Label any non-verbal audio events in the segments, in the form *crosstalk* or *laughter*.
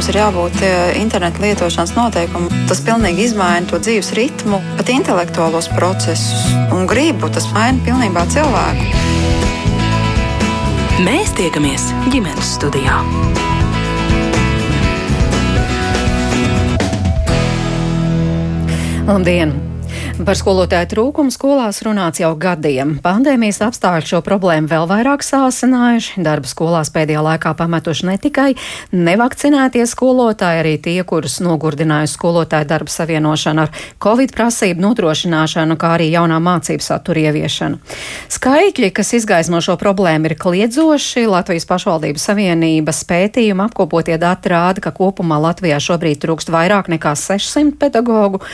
mums ir jābūt interneta lietošanas noteikumiem. Tas pilnīgi izmaina to dzīves ritmu, pat intelektuālos procesus un gribu. Tas maina pilnībā cilvēku. Mēs tiekamies ģimenes studijā. Labdien! Par skolotāju trūkumu skolās runāts jau gadiem. Pandēmijas apstākļi šo problēmu vēl vairāk sāsinājuši. Darba skolās pēdējā laikā pametuši ne tikai nevakcinētie skolotāji, arī tie, kurus nogurdinājusi skolotāju darba savienošana ar covid prasību nodrošināšanu, kā arī jaunā mācību satura ieviešanu. Skaitļi, kas izgaismo šo problēmu, ir kliedzoši. Latvijas pašvaldības savienības pētījuma apkopotie dati rāda, ka kopumā Latvijā šobrīd trūkst vairāk nekā 600 pedagoģu.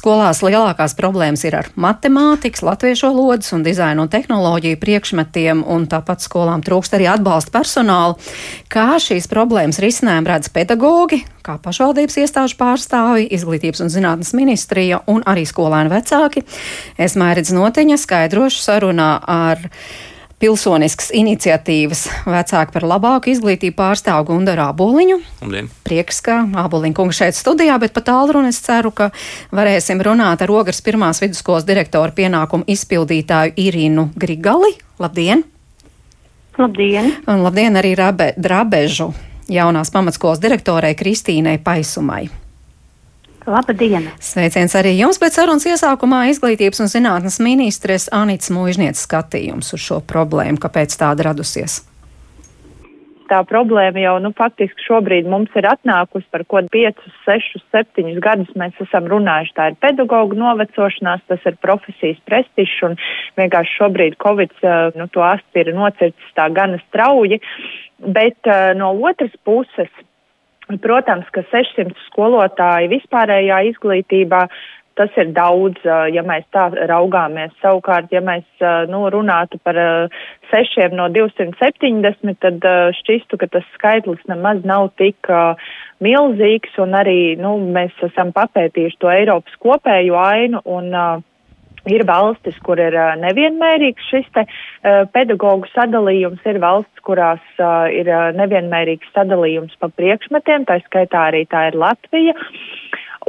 Skolās lielākās problēmas problēmas ir ar matemātikas, latviešu valodas un dizainu un tehnoloģiju priekšmetiem, un tāpat skolām trūkst arī atbalsta personāla. Kā šīs problēmas risinājumu redz pedagogi, kā pašvaldības iestāžu pārstāvi, izglītības un zinātnes ministrija un arī skolēnu vecāki? Es mērķis noteņa skaidrošu sarunā ar pilsoniskas iniciatīvas vecāki par labāku izglītību pārstāvu Gundaru Aboliņu. Labdien. Prieks, ka Aboliņa kungs šeit studijā, bet pat tālruni es ceru, ka varēsim runāt ar Ogras pirmās vidusskolas direktoru pienākumu izpildītāju Irīnu Grigali. Labdien! Labdien! Un labdien arī Rabe, Drabežu jaunās pamatskolas direktorei Kristīnai Paisumai. Labdien! Sveiciens arī jums, bet sarunas iesākumā izglītības un zinātnes ministres Anits Mūžnieces skatījums uz šo problēmu, kāpēc tāda radusies tā problēma jau nu, faktiski šobrīd mums ir atnākusi par ko 5, 6, 7 gadus mēs esam runājuši. Tā ir pedagoģa novecošanās, tas ir profesijas prestižs un vienkārši šobrīd Covid nu, to asti ir nocircis tā gana strauji. Bet uh, no otras puses Protams, ka 600 skolotāji vispārējā izglītībā tas ir daudz, ja mēs tā raugāmies. Savukārt, ja mēs nu, runātu par sešiem no 270, tad šķistu, ka tas skaitlis nemaz nav tik milzīgs, un arī nu, mēs esam papētījuši to Eiropas kopējo ainu. Un, Ir valstis, kur ir nevienmērīgs šis te pedagoģu sadalījums, ir valstis, kurās ir nevienmērīgs sadalījums pa priekšmetiem, tā skaitā arī tā ir Latvija.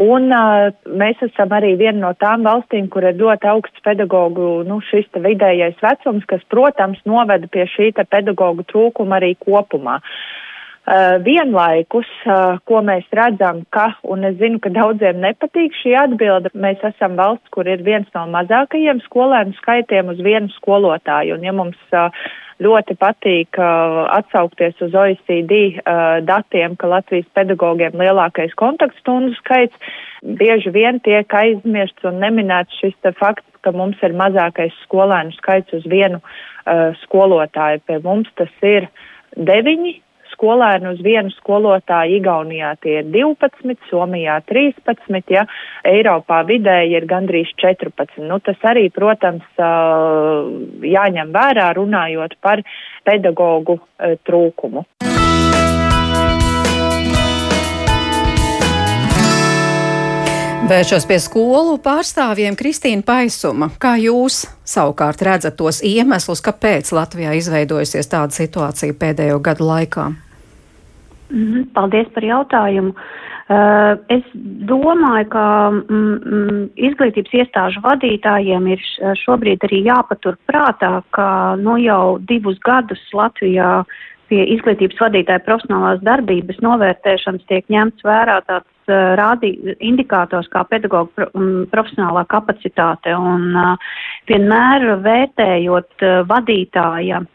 Un uh, mēs esam arī viena no tām valstīm, kur ir ļoti augsts pedagoģu, nu, šis vidējais vecums, kas, protams, noveda pie šī pedagoģu trūkuma arī kopumā. Uh, vienlaikus, uh, ko mēs redzam, ka, un es zinu, ka daudziem nepatīk šī atbilde, mēs esam valsts, kur ir viens no mazākajiem skolēnu skaitiem uz vienu skolotāju. Un ja mums uh, ļoti patīk atsaukties uz OECD datiem, ka Latvijas pedagogiem lielākais kontaktstundu skaits, bieži vien tiek aizmirsts un neminēts šis fakts, ka mums ir mazākais skolēnu skaits uz vienu skolotāju. Pie mums tas ir deviņi skolēnu uz vienu skolotāju. Igaunijā tie ir 12, Somijā 13, ja Eiropā vidēji ir gandrīz 14. Nu, tas arī, protams, jāņem vērā runājot par pedagoģu trūkumu. Vēršos pie skolu pārstāvjiem Kristīna Paisuma. Kā jūs savukārt redzat tos iemeslus, kāpēc Latvijā izveidojusies tāda situācija pēdējo gadu laikā? Mhm, paldies par jautājumu. Uh, es domāju, ka mm, mm, izglītības iestāžu vadītājiem ir šobrīd arī jāpatur prātā, ka nu jau divus gadus Latvijā pie izglītības vadītāja profesionālās darbības novērtēšanas tiek ņemts vērā tāds uh, rādi indikators kā pedagoģa um, profesionālā kapacitāte un uh, vienmēr vērtējot vadītāja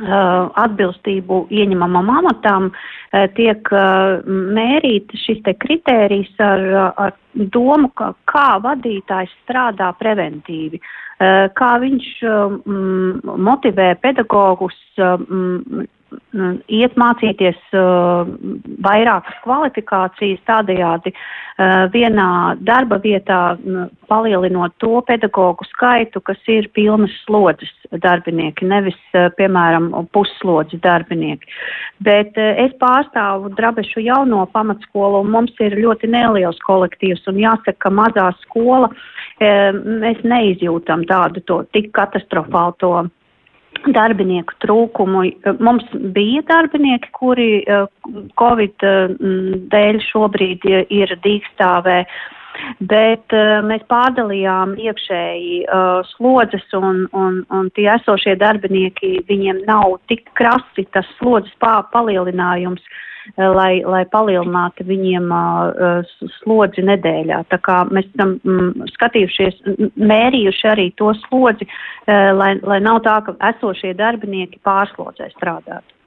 atbilstību ieņemamam amatam uh, tiek uh, mērīt šis te kritērijs ar, ar domu, ka, kā vadītājs strādā preventīvi, kā viņš motivē pedagogus iet mācīties uh, vairākas kvalifikācijas tādējādi uh, vienā darba vietā uh, palielinot to pedagoģu skaitu, kas ir pilnas slodzes darbinieki, nevis, uh, piemēram, pusslodzes darbinieki. Bet es pārstāvu Drabešu jauno pamatskolu un mums ir ļoti neliels kolektīvs un jāsaka, ka mazā skola mēs neizjūtam tādu to tik katastrofālu to darbinieku trūkumu. Mums bija darbinieki, kuri Covid dēļ šobrīd ir dīkstāvē. Bet uh, mēs pārdalījām iekšēji uh, slodzes, un, un, un tie esošie darbinieki, viņiem nav tik krasi tas slodzes pā, palielinājums, uh, lai, lai palielinātu viņiem uh, slodzi nedēļā. Tā kā mēs esam mm, skatījušies, mērījuši arī to slodzi, uh, lai, lai nav tā, ka esošie darbinieki pārslodzē strādātu.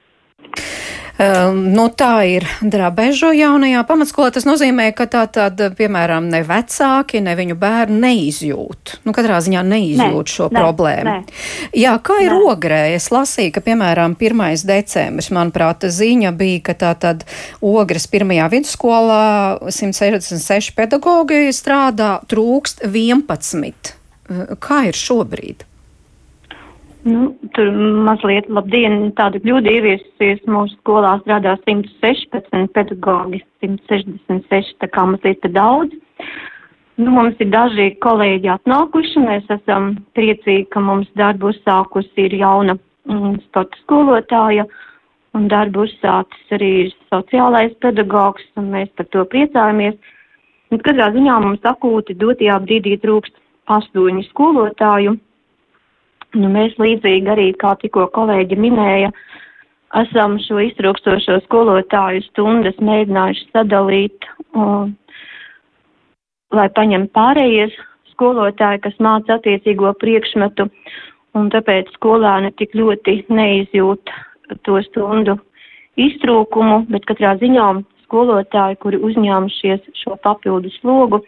Uh, nu, tā ir drabežu jaunajā pamatskolā. Tas nozīmē, ka tā tad, piemēram, ne vecāki, ne viņu bērni neizjūt. Nu, katrā ziņā neizjūt ne, šo ne, problēmu. Ne. Jā, kā ir ne. ogrē? Es lasīju, ka, piemēram, 1. decembris, manuprāt, ziņa bija, ka tā tad ogres pirmajā vidusskolā 166 pedagogi strādā, trūkst 11. Kā ir šobrīd? Nu, tur mazliet labdien tāda kļūda ieviesusies. Mūsu skolā strādā 116 pedagogi, 166, tā kā mazliet daudz. Nu, mums ir daži kolēģi atnākuši, mēs esam priecīgi, ka mums darbu uzsākusi ir jauna mm, sporta skolotāja un darbu uzsācis arī sociālais pedagogs, un mēs par to priecājamies. Un katrā ziņā mums akūti dotajā brīdī trūkst astoņu skolotāju Nu, mēs līdzīgi arī, kā tikko kolēģi minēja, esam šo iztrūkstošo skolotāju stundas mēģinājuši sadalīt, un, lai paņem pārējie skolotāji, kas māca attiecīgo priekšmetu, un tāpēc skolēni tik ļoti neizjūt to stundu iztrūkumu, bet katrā ziņā skolotāji, kuri uzņēmušies šo papildu slogu,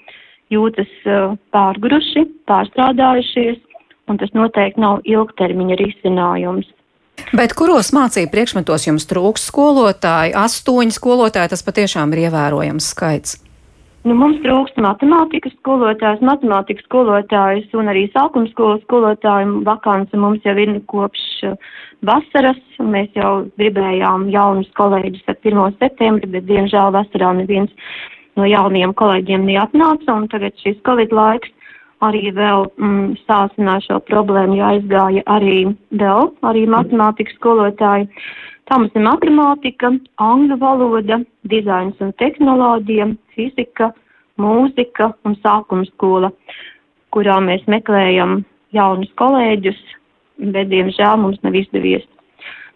jūtas uh, pārgruši, pārstrādājušies un tas noteikti nav ilgtermiņa risinājums. Bet kuros mācību priekšmetos jums trūks skolotāji? Astoņi skolotāji tas patiešām ir ievērojams skaits. Nu, mums trūkst matemātikas skolotājs, matemātikas skolotājs un arī sākuma skolas skolotāju vakance mums jau ir kopš uh, vasaras. Mēs jau gribējām jaunus kolēģus ar 1. septembri, bet diemžēl vasarā neviens no jaunajiem kolēģiem neatnāca un tagad šis covid laiks arī vēl mm, sāsināja šo problēmu, jo aizgāja arī vēl, arī matemātikas skolotāji. Tā mums ir matemātika, angļu valoda, dizains un tehnoloģija, fizika, mūzika un sākuma skola, kurā mēs meklējam jaunus kolēģus, bet, diemžēl, mums nav izdevies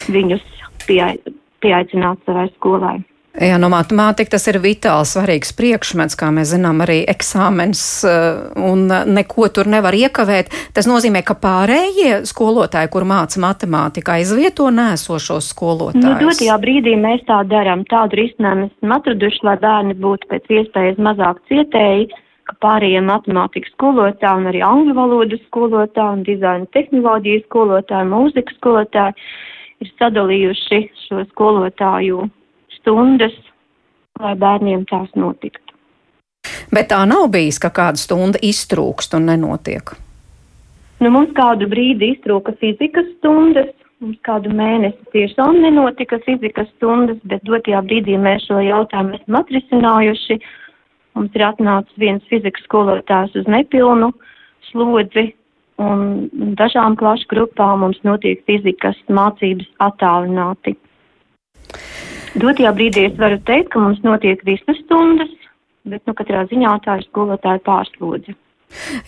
viņus pieai pieaicināt savai skolai. Jā, no matemātika tas ir vitāli svarīgs priekšmets, kā mēs zinām, arī eksāmens, eh, un neko tur nevar iekavēt. Tas nozīmē, ka pārējie skolotāji, kur māca matemātiku, aizvieto nēsošos skolotājus. Nu, dotajā brīdī mēs tā darām. Tādu risinājumu esam atraduši, lai bērni būtu pēc iespējas mazāk cietēji, ka pārējie matemātikas skolotāji un arī angļu valodas skolotāji un dizaina tehnoloģijas skolotāji, mūzikas skolotāji ir sadalījuši šo skolotāju stundas, lai bērniem tās notiktu. Bet tā nav bijis, ka kāda stunda iztrūkst un nenotiek. Nu, mums kādu brīdi iztrūka fizikas stundas, mums kādu mēnesi tiešām nenotika fizikas stundas, bet dotajā brīdī mēs šo jautājumu esam atrisinājuši. Mums ir atnācis viens fizikas skolotājs uz nepilnu slodzi, un dažām klašu grupām mums notiek fizikas mācības attālināti. Dotajā brīdī es varu teikt, ka mums notiek visas stundas, bet nu, katrā ziņā tā ir skolotāja pārslodze.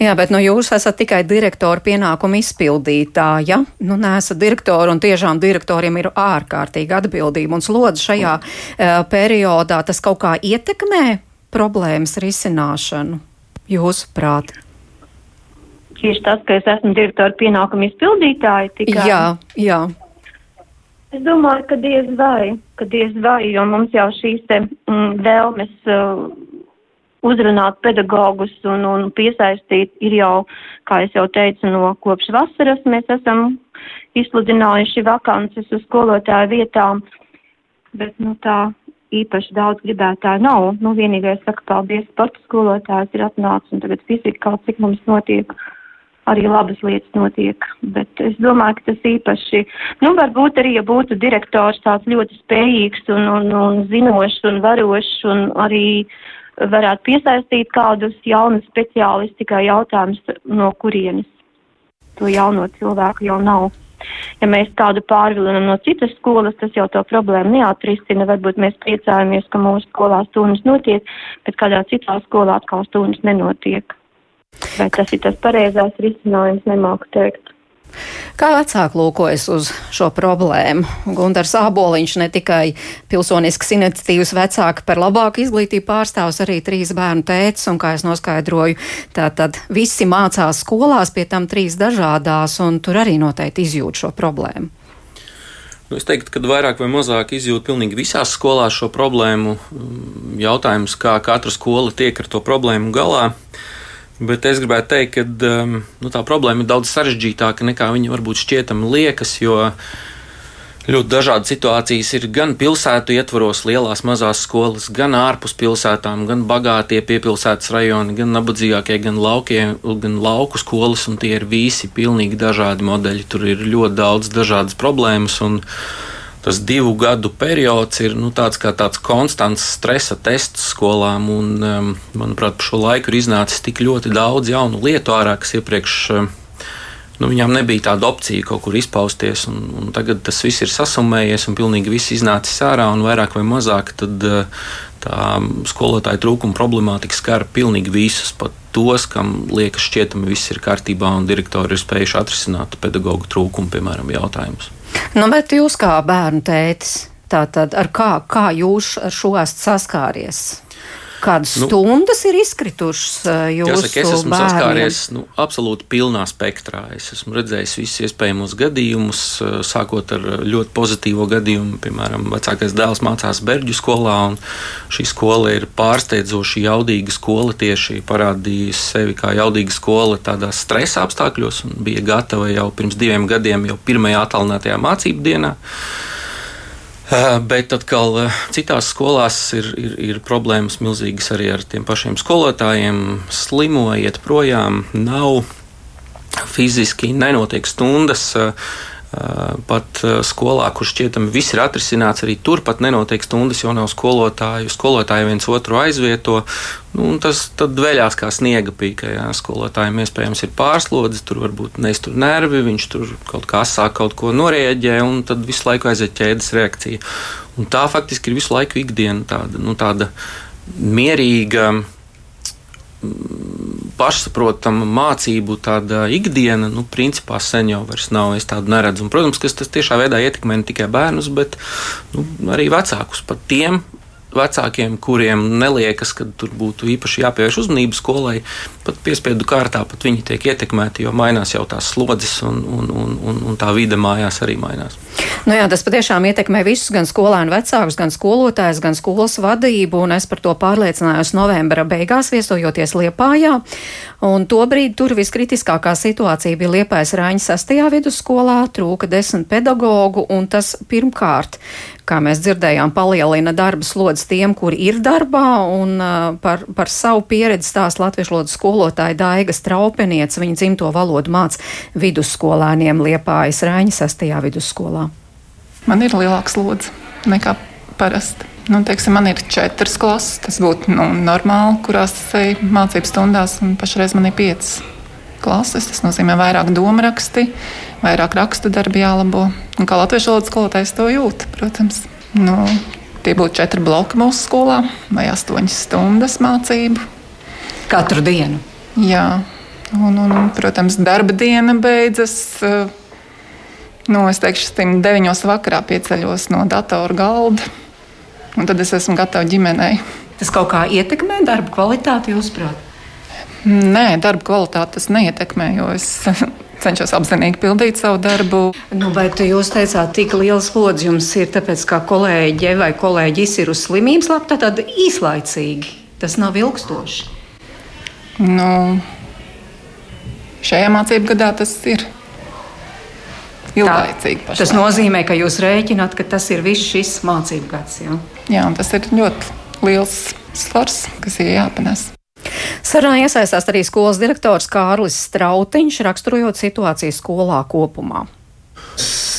Jā, bet nu, jūs esat tikai direktora pienākumu izpildītāja. Nu, nesat direktori, un tiešām direktoriem ir ārkārtīga atbildība un slodze šajā uh, periodā. Tas kaut kā ietekmē problēmas risināšanu, jūsuprāt? Tieši tas, ka es esmu direktora pienākumu izpildītāja. Tikai... Jā, jā. Es domāju, ka diez vai, ka diez vai, jo mums jau šīs te mm, vēlmes uh, uzrunāt pedagogus un, un piesaistīt ir jau, kā es jau teicu, no kopš vasaras mēs esam izsludinājuši vakances uz skolotāju vietām, bet, nu, tā īpaši daudz gribētāju nav. Nu, vienīgais saka, paldies, sporta skolotājs ir atnācis un tagad fizika cik mums notiek. Uh, arī labas lietas notiek. Bet es domāju, ka tas īpaši, nu, varbūt arī, ja būtu direktors tāds ļoti spējīgs un, un, un zinošs un varošs un arī varētu piesaistīt kādus jaunus speciālistus, tikai jautājums no kurienes to jauno cilvēku jau nav. Ja mēs kādu pārvilinam no citas skolas, tas jau to problēmu neatrisina. Varbūt mēs priecājamies, ka mūsu skolā stundas notiek, bet kādā citā skolā atkal stundas nenotiek. Vai tas ir tas pareizais risinājums, nemāku teikt. Kā vecāki lūkojas uz šo problēmu? Gunārs Āboliņš ne tikai pilsonisks iniciatīvas vecāki par labāku izglītību pārstāvs, arī trīs bērnu tēcis, un kā es noskaidroju, tātad visi mācās skolās, pie tam trīs dažādās, un tur arī noteikti izjūt šo problēmu. Nu, es teiktu, ka vairāk vai mazāk izjūt pilnīgi visās skolās šo problēmu. Jautājums, kā katra skola tiek ar to problēmu galā. Uh, Bet es gribētu teikt, ka um, nu, tā problēma ir daudz sarežģītāka nekā viņa varbūt šķietami liekas, ļoti dažādas situācijas ir gan pilsētu ietvaros, lielās, mazās skolas, gan ārpus pilsētām, gan bagātie piepilsētas rajoni, gan nabadzīgākie, gan, laukie, gan lauku skolas, un tie ir visi pilnīgi dažādi modeļi. Tur ir ļoti daudz dažādas problēmas. Un, tas divu gadu periods ir nu, tāds kā tāds konstants stresa tests skolām. Un, um, manuprāt, pa šo laiku ir iznācis tik ļoti daudz jaunu lietu ārā, kas iepriekš. Um, nu, viņām nebija tāda opcija kaut kur izpausties, un, un tagad tas viss ir sasumējies, un pilnīgi viss iznācis ārā, un vairāk vai mazāk tad, uh, tā skolotāja trūkuma problemātika skar pilnīgi visus, pat tos, kam liekas, šķietami viss ir kārtībā, un direktori ir spējuši atrisināt pedagoģu trūkumu, piemēram, jautājumus. Nu, bet jūs kā bērnu tētis, tātad ar kā, kā jūs ar šo esat saskāries? Kādas nu, stundas ir izkritušas uh, jūsu jāsaka, es esmu bērniem? saskāries nu, absolūti pilnā spektrā. Es esmu redzējis visus iespējamos gadījumus, uh, sākot ar ļoti pozitīvo gadījumu. Piemēram, vecākais dēls mācās Berģu skolā, un šī skola ir pārsteidzoši jaudīga skola. Tieši parādījusi sevi kā jaudīga skola tādās stresa apstākļos, un bija gatava jau pirms diviem gadiem, jau pirmajā attālinātajā mācību dienā. Eh, bet atkal eh, citās skolās ir, ir, ir problēmas milzīgas arī ar tiem pašiem skolotājiem. Slimo, iet projām, nav fiziski, nenotiek stundas. Uh, Pat skolā, kur šķietami viss ir atrisināts, arī turpat nenotiek stundas, jo nav skolotāju. Skolotāji viens otru aizvieto. Nu, tas tad veļās kā sniega pīka. Jā. Skolotājiem iespējams ir pārslodzi, tur varbūt neiztur nervi, viņš tur kaut kā sāk kaut ko norēģē, un tad visu laiku aiziet ķēdes reakcija. Un tā faktiski ir visu laiku ikdiena, tāda, nu, tāda mierīga pašsaprotama mācību tāda ikdiena, nu, principā sen jau vairs nav. Es tādu neredzu. Un, protams, ka tas tiešā veidā ietekmē ne tikai bērnus, bet nu, arī vecākus. Pat tiem vecākiem, kuriem neliekas, ka tur būtu īpaši jāpievērš uzmanība skolai, pat piespiedu kārtā pat viņi tiek ietekmēti, jo mainās jau tās slodzes un, un, un, un, un tā vide mājās arī mainās. Nu jā, tas patiešām ietekmē visus, gan skolēnu vecākus, gan skolotājus, gan skolas vadību, un es par to pārliecinājos novembra beigās viesojoties Liepājā. Un tobrīd tur viskritiskākā situācija bija Liepājas Rāņa sastajā vidusskolā, trūka desmit pedagogu, un tas pirmkārt kā mēs dzirdējām, palielina darba slodzes tiem, kuri ir darbā, un uh, par, par savu pieredzi stāsta latviešu lodas skolotāja Daiga Straupeniec. Viņa dzimto valodu māca vidusskolēniem Liepājas Rāņa sastajā vidusskolā. Man ir lielāks slodze nekā parasti. Nu, teiksim, man ir četras klases, tas būtu nu, normāli, kurās eju mācību stundās, un pašreiz man ir piecas klases. Tas nozīmē vairāk domu raksti, vairāk rakstu darbi jālabo. Un kā latviešu valodas skolotājs to jūt, protams. Nu, tie būtu četri bloki mūsu skolā vai astoņas stundas mācību. Katru dienu? Jā, un, un protams, darba diena beidzas. Nu, es teikšu, ka deviņos vakarā pieceļos no datora galda, un tad es esmu gatava ģimenei. Tas kaut kā ietekmē darba kvalitāti, jūsuprāt? Nē, darba kvalitāti tas neietekmē, jo es *laughs* cenšos apzinīgi pildīt savu darbu. Nu, bet jūs teicāt, cik liels slodzi jums ir, tāpēc, ka kolēģi vai kolēģis ir uz slimības lapu, tad īslaicīgi. Tas nav ilgstoši. Nu, šajā mācību gadā tas ir. Ilglaicīgi. Tā, tas nozīmē, ka jūs rēķināt, ka tas ir viss šis mācību gads. Jā, jā tas ir ļoti liels svars, kas ir jāpanes. Sarunā iesaistās arī skolas direktors Kārlis Strautiņš, raksturojot situāciju skolā kopumā.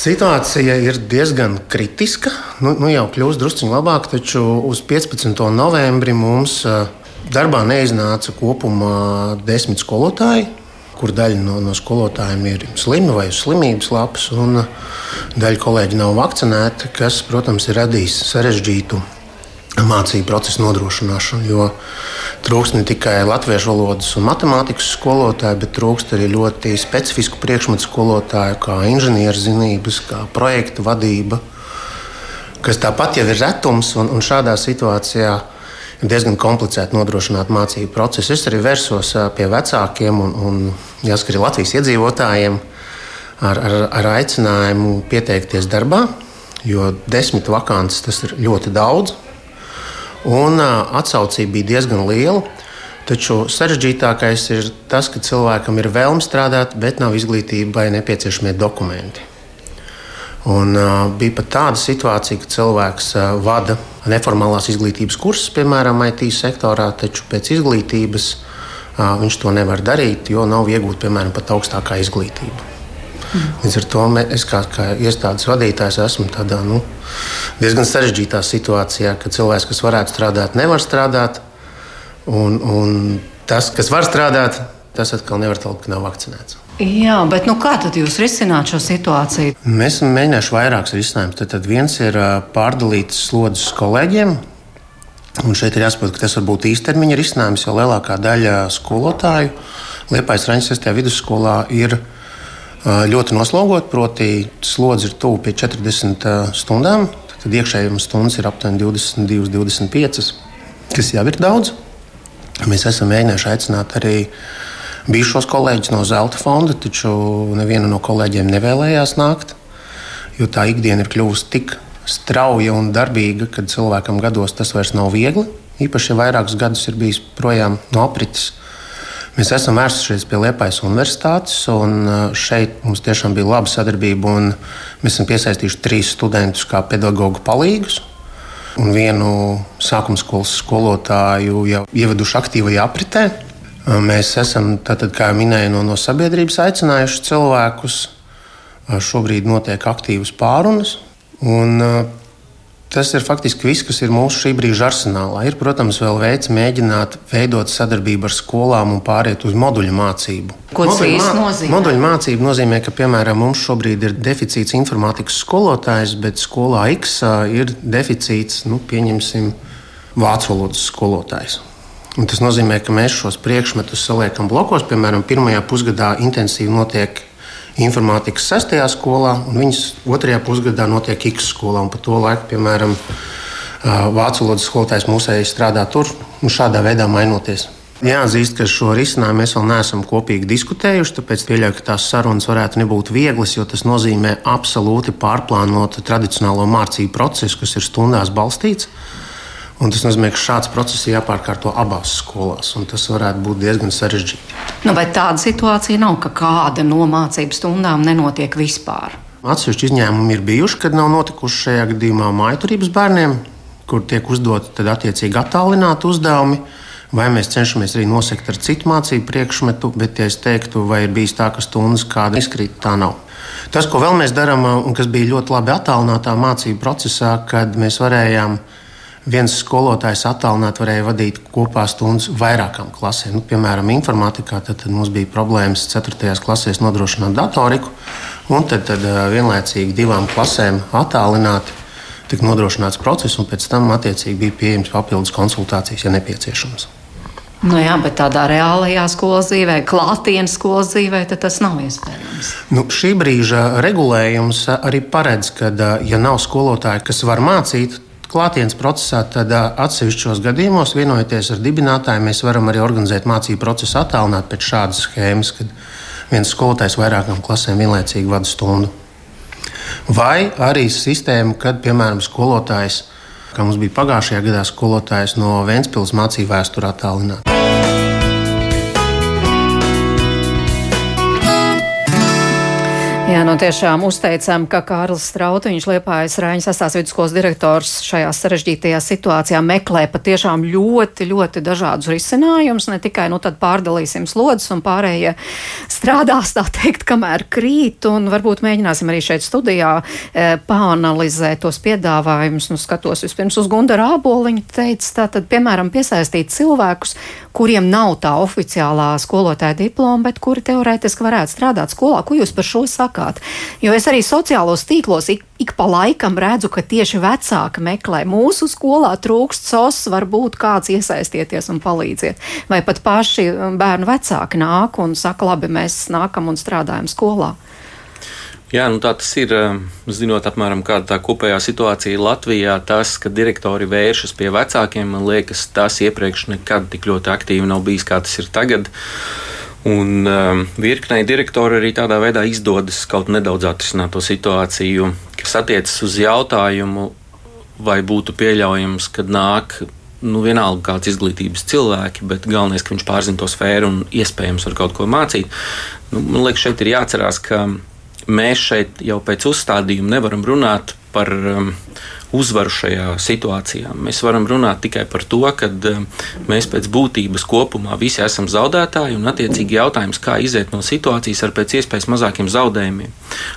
Situācija ir diezgan kritiska. Nu, nu jau kļūst drusku labāk, taču uz 15. novembri mums darbā neiznāca kopumā desmit skolotāji. kur daļa no, no skolotājiem ir slimi vai uz slimības lapas, un daļa kolēģi nav vakcinēti, kas, protams, ir radījis sarežģītu mācību procesu nodrošināšanu. Jo trūkst ne tikai latviešu valodas un matemātikas skolotāju, bet trūkst arī ļoti specifisku priekšmetu skolotāju, kā inženierzinības, kā projektu vadība, kas tāpat jau ir retums un, un šādā situācijā. Ir diezgan komplicēti nodrošināt mācību procesu. Es arī vērsos pie vecākiem un, un jāsaka, arī Latvijas iedzīvotājiem ar, ar, ar aicinājumu pieteikties darbā, jo desmit vakances tas ir ļoti daudz. Un atsaucība bija diezgan liela. Taču sarežģītākais ir tas, ka cilvēkam ir vēlme strādāt, bet nav izglītība vai nepieciešamie dokumenti. Un, uh, bija pat tāda situācija, ka cilvēks uh, vada neformālās izglītības kursus, piemēram, IT sektorā, taču pēc izglītības uh, viņš to nevar darīt, jo nav iegūta piemēram pat augstākā izglītība. Līdz ar to es kā, kā iestādes vadītājs esmu tādā nu, diezgan sarežģītā situācijā, ka cilvēks, kas varētu strādāt, nevar strādāt. Un, un tas, kas var strādāt, tas atkal nevar teikt, ka nav vakcinēts. Jā, bet nu, kā tad jūs risināt šo situāciju? Mēs esam mēģinājuši vairākus risinājumus. Tad, tad viens ir pārdalīts slodzes kolēģiem. Un šeit ir jāsaprot, ka tas var būt īstermiņa risinājums, jo lielākā daļa skolotāju Liepājas Raņas 6. vidusskolā ir ielikās ļoti noslogot, proti, slodzi ir tuvu pie 40 stundām. Tad iekšējām stundas ir aptuveni 22, 25, kas jau ir daudz. Mēs esam mēģinājuši aicināt arī bijušos kolēģus no Zelta fonda, taču neviena no kolēģiem nevēlējās nākt, jo tā ikdiena ir kļuvusi tik strauja un darbīga, ka cilvēkam gados tas vairs nav viegli. Īpaši, ja vairākus gadus ir bijis projām no aprites Mēs esam vērsušies pie Liepājas Universitātes, un uh, šeit mums tiešām bija laba sadarbība. Mēs esam piesaistījuši trīs studentus kā pedagoģu palīgus. Un vienu sākuma skolas skolotāju jau ieveduši aktīvajā apritē. Uh, mēs esam, tātad, kā jau minēju, no, no sabiedrības aicinājuši cilvēkus. Uh, šobrīd notiek aktīvas pārunas. Un, Tas ir faktiski viss, kas ir mūsu šī brīža arsenālā. Ir, protams, vēl veids mēģināt veidot sadarbību ar skolām un pāriet uz moduļu mācību. Ko tas īsti nozīmē? Moduļu mācība nozīmē, ka, piemēram, mums šobrīd ir deficīts informātikas skolotājs, bet skolā X ir deficīts, nu, pieņemsim, vācu valodas skolotājs. Un tas nozīmē, ka mēs šos priekšmetus saliekam blokos. Piemēram, pirmajā pusgadā intensīvi notiek informātikas sestajā skolā, un viņas otrajā pusgadā notiek X skolā. Pa to laiku, piemēram, vācu valodas skolotājs mūsēji strādā tur un šādā veidā mainoties. Jāatzīst, ka šo risinājumu mēs vēl neesam kopīgi diskutējuši, tāpēc pieļauju, ka tās sarunas varētu nebūt vieglas, jo tas nozīmē absolūti pārplānot tradicionālo mācību procesu, kas ir stundās balstīts. Un tas nozīmē, ka šāds process ir jāpārkārto abās skolās, un tas varētu būt diezgan sarežģīti. Nu, vai tāda situācija nav, ka kāda no mācību stundām nenotiek vispār? Atsevišķi izņēmumi ir bijuši, kad nav notikuši šajā gadījumā mājturības bērniem, kur tiek uzdoti attiecīgi attālināti uzdevumi. Vai mēs cenšamies arī nosegt ar citu mācību priekšmetu, bet, ja es teiktu, vai ir bijis tā, ka stundas kāda izkrīt, tā nav. Tas, ko vēl mēs darām, un kas bija ļoti labi attālinātā mācību procesā, kad mēs varējām viens skolotājs attālināti varēja vadīt kopā stundas vairākām klasēm. Nu, piemēram, informātikā tad, tad mums bija problēmas 4. klasēs nodrošināt datoriku, un tad, tad vienlaicīgi divām klasēm attālināti tika nodrošināts process, un pēc tam attiecīgi bija pieejams papildus konsultācijas, ja nepieciešams. Nu jā, bet tādā reālajā skolas dzīvē, klātienes skolas dzīvē, tas nav iespējams. Nu, šī brīža regulējums arī paredz, ka, ja nav skolotāji, kas var mācīt, klātienes procesā, tad atsevišķos gadījumos, vienojoties ar dibinātāju, mēs varam arī organizēt mācību procesu attālināt pēc šādas schēmas, kad viens skolotājs vairākām klasēm vienlaicīgi vada stundu. Vai arī sistēma, kad, piemēram, skolotājs, kā mums bija pagājušajā gadā, skolotājs no Vēncpils mācīja vēsturi attālināt. Jā, nu tiešām uzteicam, ka Kārlis Strautiņš, Liepājas Rāņas sastās vidusskolas direktors šajā sarežģītajā situācijā meklē patiešām ļoti, ļoti dažādus risinājumus. Ne tikai, nu tad pārdalīsim slodzes un pārējie strādās, tā teikt, kamēr krīt, un varbūt mēģināsim arī šeit studijā e, pāanalizēt tos piedāvājumus. Nu, skatos vispirms uz Gundara āboliņu, teica, tātad, piemēram, piesaistīt cilvēkus, kuriem nav tā oficiālā skolotāja diploma, bet kuri teorētiski varētu strādāt skolā. Ko jūs par šo sakat? Sakāt. Jo es arī sociālos tīklos ik, ik pa laikam redzu, ka tieši vecāki meklē. Mūsu skolā trūkst sos, varbūt kāds iesaistieties un palīdziet. Vai pat paši um, bērnu vecāki nāk un saka, labi, mēs nākam un strādājam skolā. Jā, nu tā tas ir. Um, zinot, apmēram kāda tā kopējā situācija Latvijā, tas, ka direktori vēršas pie vecākiem, man liekas, tas iepriekš nekad tik ļoti aktīvi nav bijis, kā tas ir tagad. Un um, virknei direktori arī tādā veidā izdodas kaut nedaudz atrisināt to situāciju, kas attiecas uz jautājumu, vai būtu pieļaujams, kad nāk nu, vienalga kāds izglītības cilvēki, bet galvenais, ka viņš pārzina to sfēru un iespējams var kaut ko mācīt. Nu, man liekas, šeit ir jāatcerās, ka mēs šeit jau pēc uzstādījuma nevaram runāt par um, uzvaru šajā situācijā. Mēs varam runāt tikai par to, ka um, mēs pēc būtības kopumā visi esam zaudētāji un attiecīgi jautājums, kā iziet no situācijas ar pēc iespējas mazākiem zaudējumiem.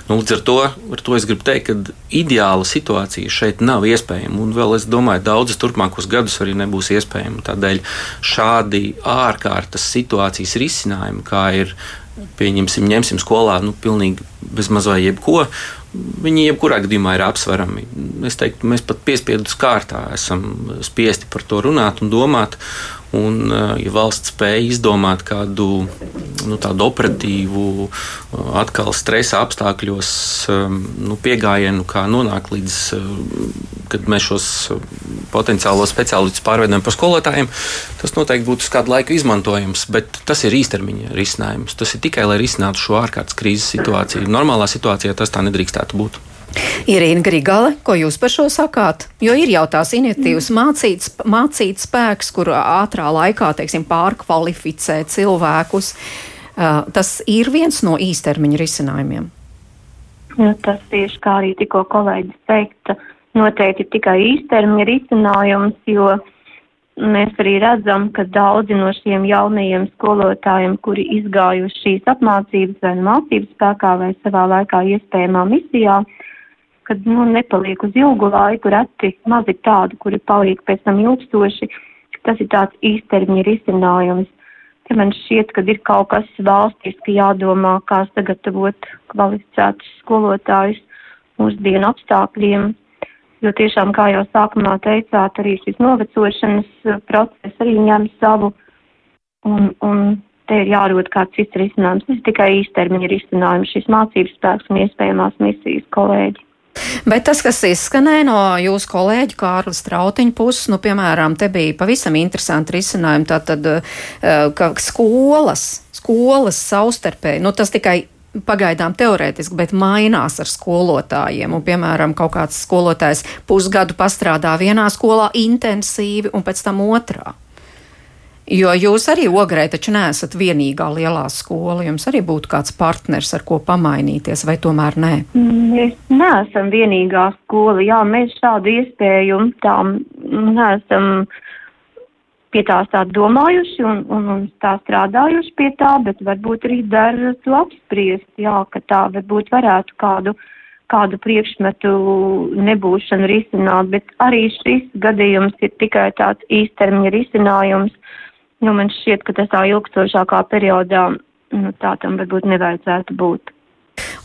Nu, līdz ar to, ar to es gribu teikt, ka ideāla situācija šeit nav iespējama un vēl es domāju, daudzas turpmākos gadus arī nebūs iespējama. Tādēļ šādi ārkārtas situācijas risinājumi, kā ir pieņemsim, ņemsim skolā nu, pilnīgi bez mazā jebko, viņi jebkurā gadījumā ir apsverami. Es teiktu, mēs pat piespiedu kārtā esam spiesti par to runāt un domāt. Un, eh, ja valsts spēja izdomāt kādu nu, tādu operatīvu, eh, atkal stresa apstākļos, eh, nu, piegājienu, kā nonākt līdz, kad mēs šos potenciālos speciālistus pārveidojam par skolotājiem, tas noteikti būtu uz kādu laiku izmantojams, bet tas ir īstermiņa risinājums. Tas ir tikai, lai risinātu šo ārkārtas krīzes situāciju. Normālā situācijā tas tā nedrīkstētu būt. Irīna Grigale, ko jūs par šo sakāt? Jo ir jau tās iniciatīvas mācīt, mācīt spēks, kur ātrā laikā, teiksim, pārkvalificē cilvēkus. Tas ir viens no īstermiņa risinājumiem. Nu, tas tieši kā arī tikko kolēģis teikt, noteikti tikai īstermiņa risinājums, jo mēs arī redzam, ka daudzi no šiem jaunajiem skolotājiem, kuri izgājuši šīs apmācības vai mācības spēkā vai savā laikā iespējamā misijā, uh, kad nu, nepaliek uz ilgu laiku, reti maz ir tādi, kuri paliek pēc tam ilgstoši. Tas ir tāds īstermiņa risinājums. Te man šķiet, ka ir kaut kas valstiski jādomā, kā sagatavot kvalificētus skolotājus mūsdienu apstākļiem. Jo tiešām, kā jau sākumā teicāt, arī šis novecošanas process arī ņem savu. Un, un te ir jārod kāds cits risinājums. Ir tikai īstermiņa risinājums, šis mācības spēks un iespējamās misijas kolēģi. Bet tas, kas izskanēja no jūsu kolēģa Kārla Strautiņa puses, nu, piemēram, te bija pavisam interesanti risinājumi, tātad, eh, ka skolas, skolas savstarpēji, nu, tas tikai pagaidām teorētiski, bet mainās ar skolotājiem. Un, piemēram, kaut kāds skolotājs pusgadu pastrādā vienā skolā intensīvi un pēc tam otrā. Jo jūs arī ogrē taču neesat vienīgā lielā skola. Jums arī būtu kāds partners, ar ko pamainīties, vai tomēr nē? Mēs neesam vienīgā skola. Jā, mēs šādu iespēju tā neesam pie tās tā domājuši un, un, un tā strādājuši pie tā, bet varbūt arī dar to apspriest, jā, ka tā varbūt varētu kādu, kādu priekšmetu nebūšanu risināt, bet arī šis gadījums ir tikai tāds īstermiņa risinājums Nu, man šķiet, ka tas tā ilgstošākā periodā nu, tā tam varbūt nevajadzētu būt.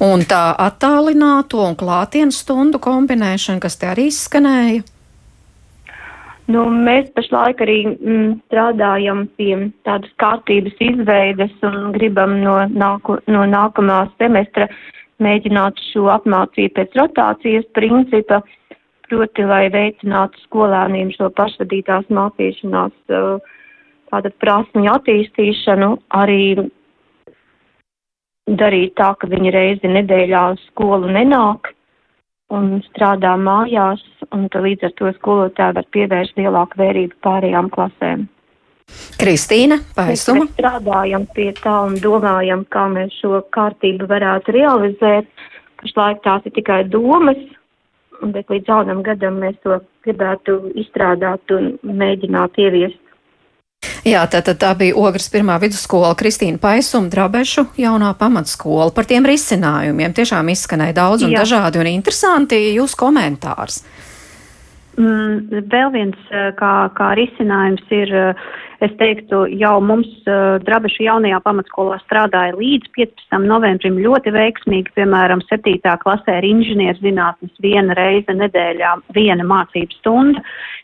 Un tā attālināto un klātienes stundu kombinēšana, kas te arī izskanēja? Nu, mēs pašlaik arī mm, strādājam pie tādas kārtības izveides un gribam no, nāku, no nākamā semestra mēģināt šo apmācību pēc rotācijas principa, proti, lai veicinātu skolēniem šo pašvadītās mācīšanās uh, tātad prasmju attīstīšanu, arī darīt tā, ka viņi reizi nedēļā uz skolu nenāk un strādā mājās, un līdz ar to skolotāji var pievērst lielāku vērību pārējām klasēm. Kristīna Paisuma. Mēs strādājam pie tā un domājam, kā mēs šo kārtību varētu realizēt. Pašlaik tās ir tikai domas, bet līdz jaunam gadam mēs to gribētu izstrādāt un mēģināt ieviest. Jā, tātad tā bija Ogres pirmā vidusskola Kristīna Paisuma Drabešu jaunā pamatskola. Par tiem risinājumiem tiešām izskanēja daudz un Jā. dažādi un interesanti jūs komentārs. Mm, vēl viens kā, kā risinājums ir, es teiktu, jau mums Drabešu jaunajā pamatskolā strādāja līdz 15. novembrim ļoti veiksmīgi, piemēram, 7. klasē ir inženierzinātnes viena reize nedēļā, viena mācības stunda.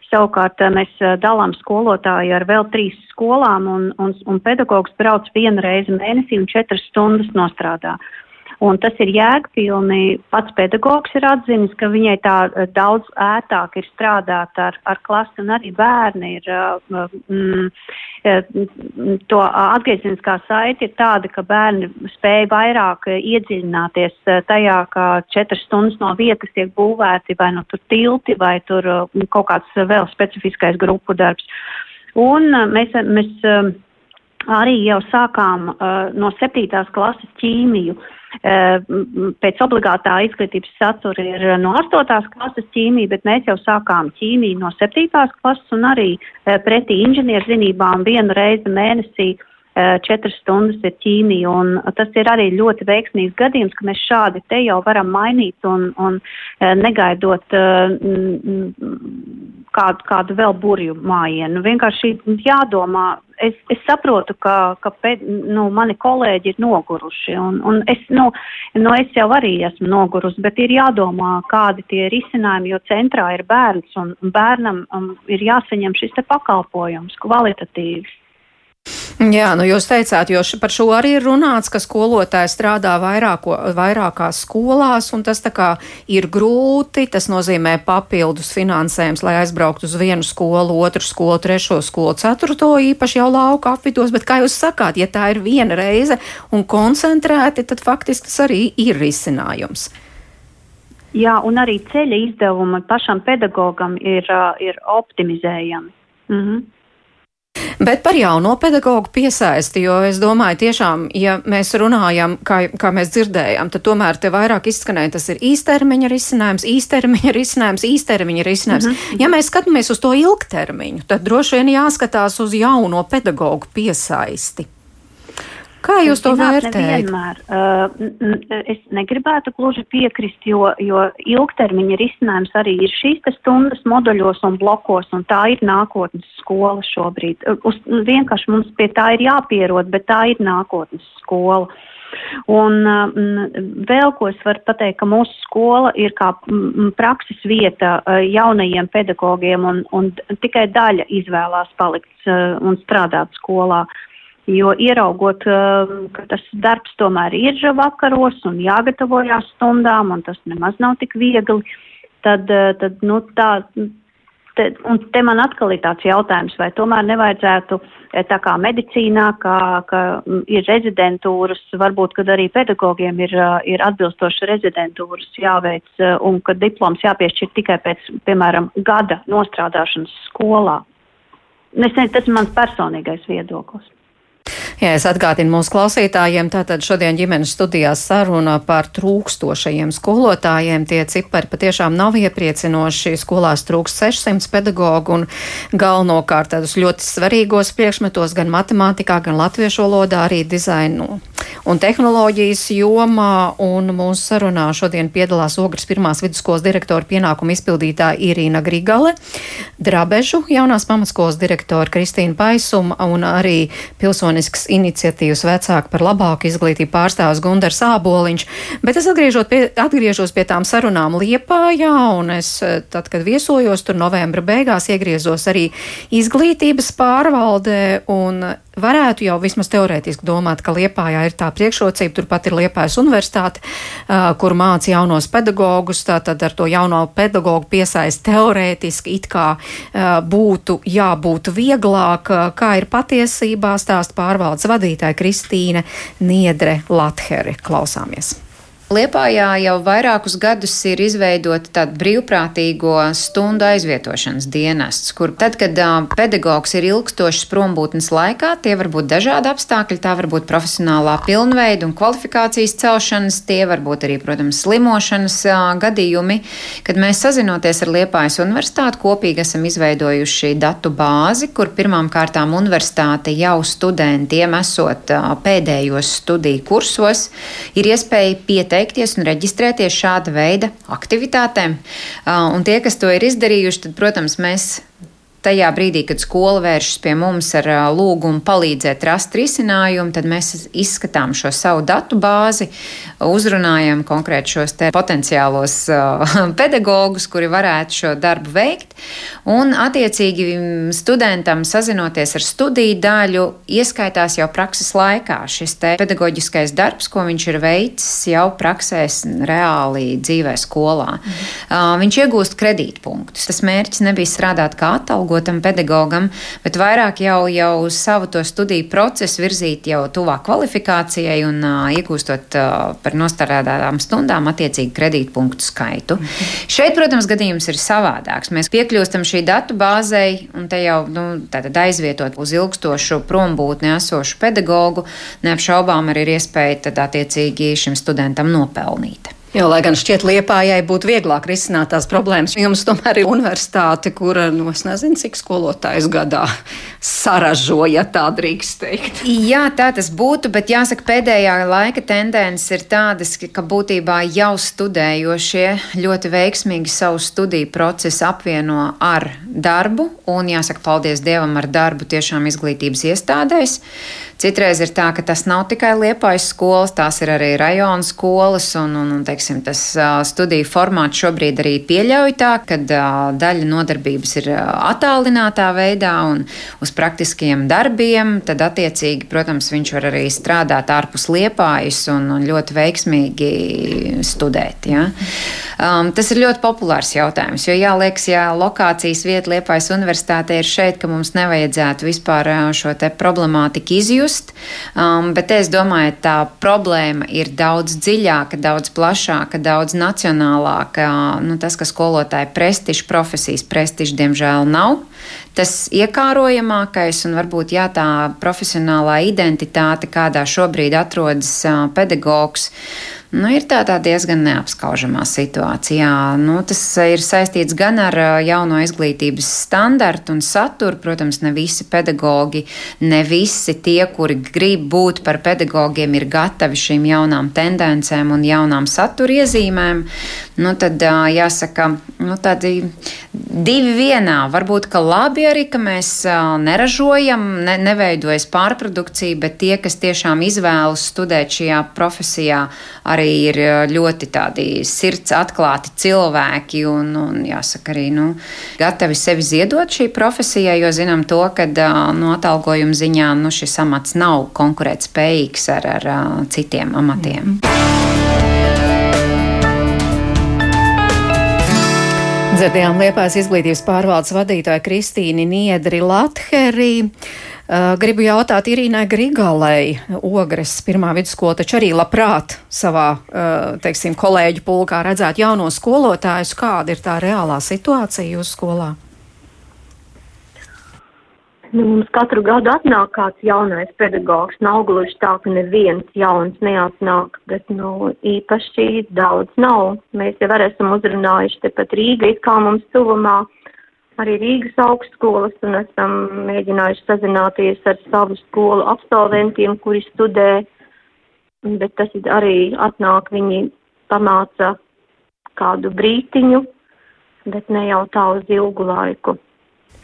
Savukārt mēs dalām skolotāju ar vēl trīs skolām un, un, un pedagogs brauc vienu reizi mēnesī un četras stundas nostrādā. Uh, Un tas ir jēgpilni. Pats pedagogs ir atzinis, ka viņai tā eh, daudz ētāk ir strādāt ar, ar klasi, un arī bērni ir. Eh, mm, eh, to atgriezeniskā saite ir tāda, ka bērni spēja vairāk iedziļināties tajā, ka četras stundas no vietas tiek būvēti vai nu tur tilti vai tur kaut kāds vēl specifiskais grupu darbs. Un mēs, mēs arī jau sākām no septītās klases ķīmiju. Uh, pēc obligātā izglītības satura ir eh, no 8. klases ķīmija, bet mēs jau sākām ķīmiju no 7. klases un arī eh, pretī inženierzinībām vienu reizi mēnesī četras stundas ir ķīmija, un tas ir arī ļoti veiksmīgs gadījums, ka mēs šādi te jau varam mainīt un, un negaidot kādu, kādu vēl burju mājienu. Vienkārši jādomā es, es saprotu, ka, ka pēd, nu, mani kolēģi ir noguruši, un, un es, nu, nu, es jau arī esmu nogurusi, bet ir jādomā, kādi tie ir izcinājumi, jo centrā ir bērns, un bērnam um, ir jāsaņem šis pakalpojums kvalitatīvs. Jā, nu jūs teicāt, jo par šo arī ir runāts, ka skolotāji strādā vairāko, vairākās skolās, un tas tā kā ir grūti, tas nozīmē papildus finansējums, lai aizbrauktu uz vienu skolu, otru skolu, trešo skolu, ceturto īpaši jau lauka apvidos, bet kā jūs sakāt, ja tā ir viena reize un koncentrēti, tad faktiski tas arī ir risinājums. Jā, un arī ceļa izdevumi pašam pedagogam ir, ir optimizējami. Mhm. Bet par jauno pedagoģu piesaisti, jo es domāju, tiešām, ja mēs runājam, kā, kā mēs dzirdējām, tad tomēr te vairāk izskanēja, tas ir īstermiņa risinājums, īstermiņa risinājums, īstermiņa risinājums. Mm -hmm. Ja mēs skatāmies uz to ilgtermiņu, tad droši vien jāskatās uz jauno pedagoģu piesaisti. Kā jūs to vērtējat? Uh, es negribētu gluži piekrist, jo, jo ilgtermiņa risinājums arī ir šīs stundas moduļos un blokos, un tā ir nākotnes skola šobrīd. Uz, vienkārši mums pie tā ir jāpierod, bet tā ir nākotnes skola. Un um, vēl ko es varu pateikt, ka mūsu skola ir kā m, prakses vieta uh, jaunajiem pedagogiem, un, un tikai daļa izvēlās palikt uh, un strādāt skolā. Uh, jo ieraugot, um, ka tas darbs tomēr ir vakaros un jāgatavojās stundām, un tas nemaz nav tik viegli, tad, uh, tad nu, tā. Te, un te man atkal ir tāds jautājums, vai tomēr nevajadzētu eh, tā kā medicīnā, kā, ka ir rezidentūras, varbūt, kad arī pedagogiem ir, uh, ir atbilstoši rezidentūras jāveic un ka diploms jāpiešķir tikai pēc, piemēram, gada nostrādāšanas skolā. Es nezinu, tas ir mans personīgais viedoklis. Jā, es atgādinu mūsu klausītājiem, tātad šodien ģimenes studijās saruna par trūkstošajiem skolotājiem. Tie cipari patiešām nav iepriecinoši. Skolās trūkst 600 pedagogu un galvenokārt tādus ļoti svarīgos priekšmetos gan matemātikā, gan latviešu valodā, arī dizainu un tehnoloģijas jomā. Un mūsu sarunā šodien piedalās Ogres pirmās vidusskolas direktora pienākuma izpildītāja Irīna Grigale, Drabežu jaunās pamatskolas direktora Kristīna Paisuma un arī pilsonisks iniciatīvas vecāku par labāku izglītību pārstāvs Gundars Āboliņš. Bet es pie, atgriežos pie tām sarunām Liepājā, un es tad, kad viesojos tur novembra beigās, iegriezos arī izglītības pārvaldē, un varētu jau vismaz teorētiski domāt, ka Liepājā ir tā priekšrocība, turpat ir Liepājas universitāte, kur māca jaunos pedagogus, tātad ar to jauno pedagogu piesaist teorētiski it kā būtu jābūt vieglāk, kā ir patiesībā stāst pārvaldes vadītāja Kristīne Niedre Lathere. Klausāmies! Liepājā jau vairākus gadus ir izveidota tāda brīvprātīgo stundu aizvietošanas dienests, kur tad, kad pedagogs ir ilgstošs prombūtnes laikā, tie var būt dažādi apstākļi, tā var būt profesionālā pilnveida un kvalifikācijas celšanas, tie var būt arī, protams, slimošanas gadījumi, kad mēs sazinoties ar Liepājas universitāti kopīgi esam izveidojuši datu bāzi, kur pirmām kārtām universitāte jau studentiem esot pēdējos studiju kursos ir iespēja pieteikt pieteikties un reģistrēties šāda veida aktivitātēm. Un tie, kas to ir izdarījuši, tad, protams, mēs tajā brīdī, kad skola vēršas pie mums ar lūgumu palīdzēt rast risinājumu, tad mēs izskatām šo savu datu bāzi, uzrunājam konkrēti šos potenciālos *laughs* pedagogus, kuri varētu šo darbu veikt, un attiecīgi studentam sazinoties ar studiju daļu, ieskaitās jau prakses laikā šis pedagoģiskais darbs, ko viņš ir veicis jau praksēs reāli dzīvē skolā. Mhm. Viņš iegūst kredītpunktus. Tas mērķis nebija strādāt kā atalgojums, algotam pedagogam, bet vairāk jau, jau savu to studiju procesu virzīt jau tuvāk kvalifikācijai un uh, iegūstot uh, par nostādātām stundām attiecīgi kredītpunktu skaitu. Mm *laughs* -hmm. Šeit, protams, gadījums ir savādāks. Mēs piekļūstam šī datu bāzei un te jau nu, aizvietot uz ilgstošu prombūtni esošu pedagogu, neapšaubām arī ir iespēja tad attiecīgi šim studentam nopelnīt. Jo, lai gan šķiet, liepājai būtu vieglāk risināt tās problēmas, jums tomēr ir universitāte, kura, nu, es nezinu, cik skolotājs gadā saražo, ja tā drīkst teikt. Jā, tā tas būtu, bet jāsaka, pēdējā laika tendences ir tādas, ka būtībā jau studējošie ļoti veiksmīgi savu studiju procesu apvieno ar darbu, un jāsaka, paldies Dievam ar darbu tiešām izglītības iestādēs. Citreiz ir tā, ka tas nav tikai liepais skolas, tās ir arī rajona skolas, un, un, un teiksim, tas uh, studiju formāts šobrīd arī pieļauj tā, ka uh, daļa nodarbības ir uh, attālinātā veidā un uz praktiskiem darbiem, tad attiecīgi, protams, viņš var arī strādāt ārpus liepājas un, un ļoti veiksmīgi studēt. Ja? Um, tas ir ļoti populārs jautājums, jo jāliekas, ja lokācijas vieta Liepājas universitātē ir šeit, ka mums nevajadzētu vispār šo te problemātiku izjust just, um, bet es domāju, tā problēma ir daudz dziļāka, daudz plašāka, daudz nacionālāka. Nu, tas, ka skolotāja prestižs, profesijas prestižs, diemžēl nav. Tas iekārojamākais un varbūt jā, tā profesionālā identitāte, kādā šobrīd atrodas pedagogs, Nu, ir tādā diezgan neapskaužamā situācijā. Nu, tas ir saistīts gan ar jauno izglītības standartu un saturu. Protams, ne visi pedagoģi, ne visi tie, kuri grib būt par pedagogiem, ir gatavi šīm jaunām tendencēm un jaunām satura iezīmēm. Nu, tad jāsaka, nu, tādi divi vienā. Varbūt, ka labi arī, ka mēs neražojam, ne, neveidojas pārprodukcija, bet tie, kas tiešām izvēlas studēt šajā profesijā, arī arī ir ļoti tādi sirds atklāti cilvēki un, un jāsaka, arī nu, gatavi sevi ziedot šī profesijai, jo zinām to, ka no atalgojuma ziņā nu, šis amats nav konkurētspējīgs ar, ar citiem amatiem. Mm -hmm. Dzirdējām Liepājas izglītības pārvaldes vadītāju Kristīni Niedri Latheri. Uh, gribu jautāt Irīnai Grigalei, Ogres pirmā vidusskola, taču arī labprāt savā, uh, teiksim, kolēģu pulkā redzēt jauno skolotājus. Kāda ir tā reālā situācija jūsu skolā? Nu, mums katru gadu atnāk kāds jaunais pedagogs. Nav gluži tā, ka neviens jauns neatnāk, bet nu, īpaši daudz nav. Mēs jau esam uzrunājuši tepat Rīga, it kā mums tuvumā arī Rīgas augstskolas un esam mēģinājuši sazināties ar savu skolu absolventiem, kuri studē, bet tas arī atnāk, viņi pamāca kādu brītiņu, bet ne jau tā uz ilgu laiku.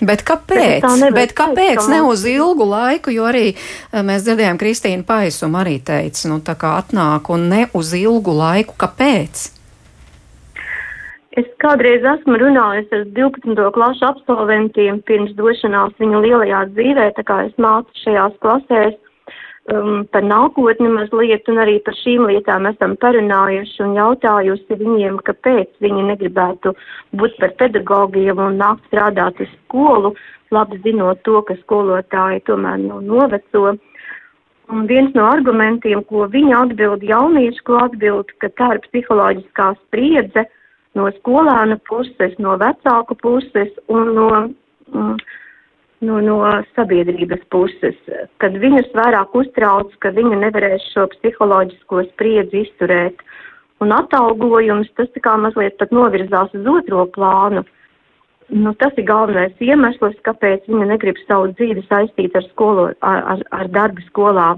Bet kāpēc? Bet, bet kāpēc ne uz ilgu laiku? Jo arī eh, mēs dzirdējām, Kristīna Paisuma arī teica, nu tā kā atnāk un ne uz ilgu laiku. Kāpēc? Es kādreiz esmu runājis ar 12. klašu absolventiem pirms došanās viņu lielajā dzīvē, tā kā es mācu šajās klasēs um, par nākotni mazliet un arī par šīm lietām esam parunājuši un jautājusi viņiem, kāpēc viņi negribētu būt par pedagogiem un nākt strādāt uz skolu, labi zinot to, ka skolotāji tomēr nav noveco. Un viens no argumentiem, ko viņa atbild, jaunieši, ko atbild, ka tā ir psiholoģiskā spriedze no skolēna puses, no vecāku puses un no, mm, no, no sabiedrības puses, kad viņus vairāk uztrauc, ka viņi nevarēs šo psiholoģisko spriedzi izturēt. Un atalgojums, tas tā kā mazliet pat novirzās uz otro plānu. Nu, tas ir galvenais iemesls, kāpēc viņa negrib savu dzīvi saistīt ar, skolo, ar, ar, ar darbu skolā.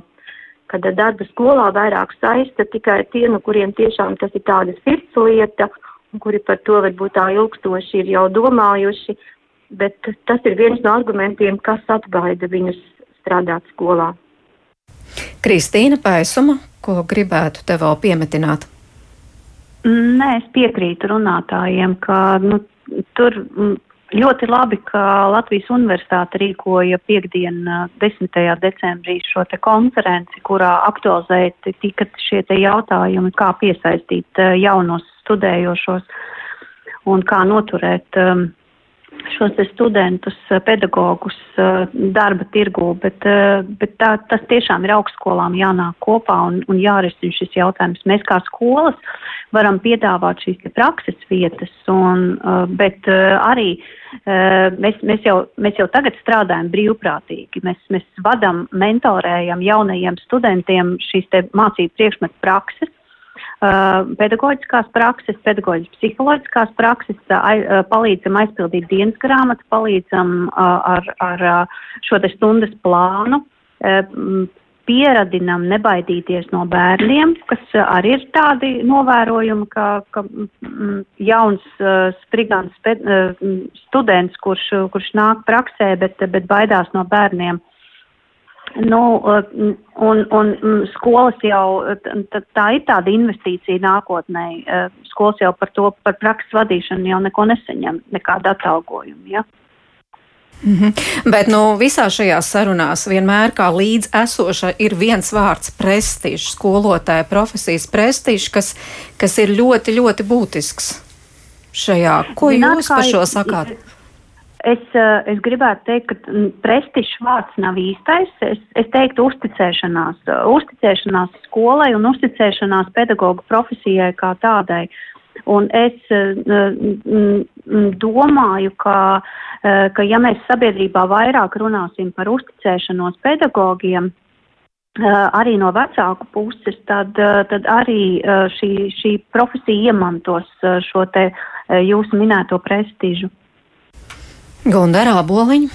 Kad ar darbu skolā vairāk saista tikai tie, no kuriem tiešām tas ir tāda sirds lieta, kuri par to varbūt tā ilgstoši ir jau domājuši, bet tas ir viens no argumentiem, kas atbaida viņus strādāt skolā. Kristīna Pēsuma, ko gribētu te vēl piemetināt? Nē, es piekrītu runātājiem, ka nu, tur ļoti labi, ka Latvijas universitāte rīkoja piekdien 10. decembrī šo konferenci, kurā aktualizēti tika šie jautājumi, kā piesaistīt jaunos studējošos un kā noturēt um, šos studentus, pedagogus darba tirgū, bet, bet tā, tas tiešām ir augstskolām jānāk kopā un, un jārisina šis jautājums. Mēs kā skolas varam piedāvāt šīs prakses vietas, un, bet arī mēs, mēs, jau, mēs jau tagad strādājam brīvprātīgi. Mēs, mēs vadam, mentorējam jaunajiem studentiem šīs mācību priekšmetu prakses pedagoģiskās prakses, pedagoģiskās psiholoģiskās prakses, uh, palīdzam aizpildīt dienas grāmatu, palīdzam ar, ar šo te stundas plānu, pieradinam nebaidīties no bērniem, kas arī ir tādi novērojumi, ka, ka jauns strigants students, kurš, kurš nāk praksē, bet, bet baidās no bērniem. Nu, un, un skolas jau, tā ir tāda investīcija nākotnē. Eh, skolas jau par to, par prakses vadīšanu jau neko neseņem, nekādu atalgojumu. Ja? Mm -hmm. Bet nu, visā šajās sarunās vienmēr kā līdz esoša ir viens vārds - prestižs, skolotāja profesijas prestižs, kas, kas ir ļoti, ļoti būtisks šajā. Ko Zināt, jūs par šo sakāt? Ir, Es, eh, es gribētu teikt, ka mm, prestižs vārds nav īstais. Es, es teiktu uzticēšanās, eh, uzticēšanās skolai un uzticēšanās pedagoģa profesijai kā tādai. Un es uh, domāju, ka, ka ja mēs sabiedrībā vairāk runāsim par uzticēšanos pedagogiem, arī no vecāku puses, tad, tad arī šī, šī profesija iemantos šo te jūsu minēto prestižu. Gondarā boliņa.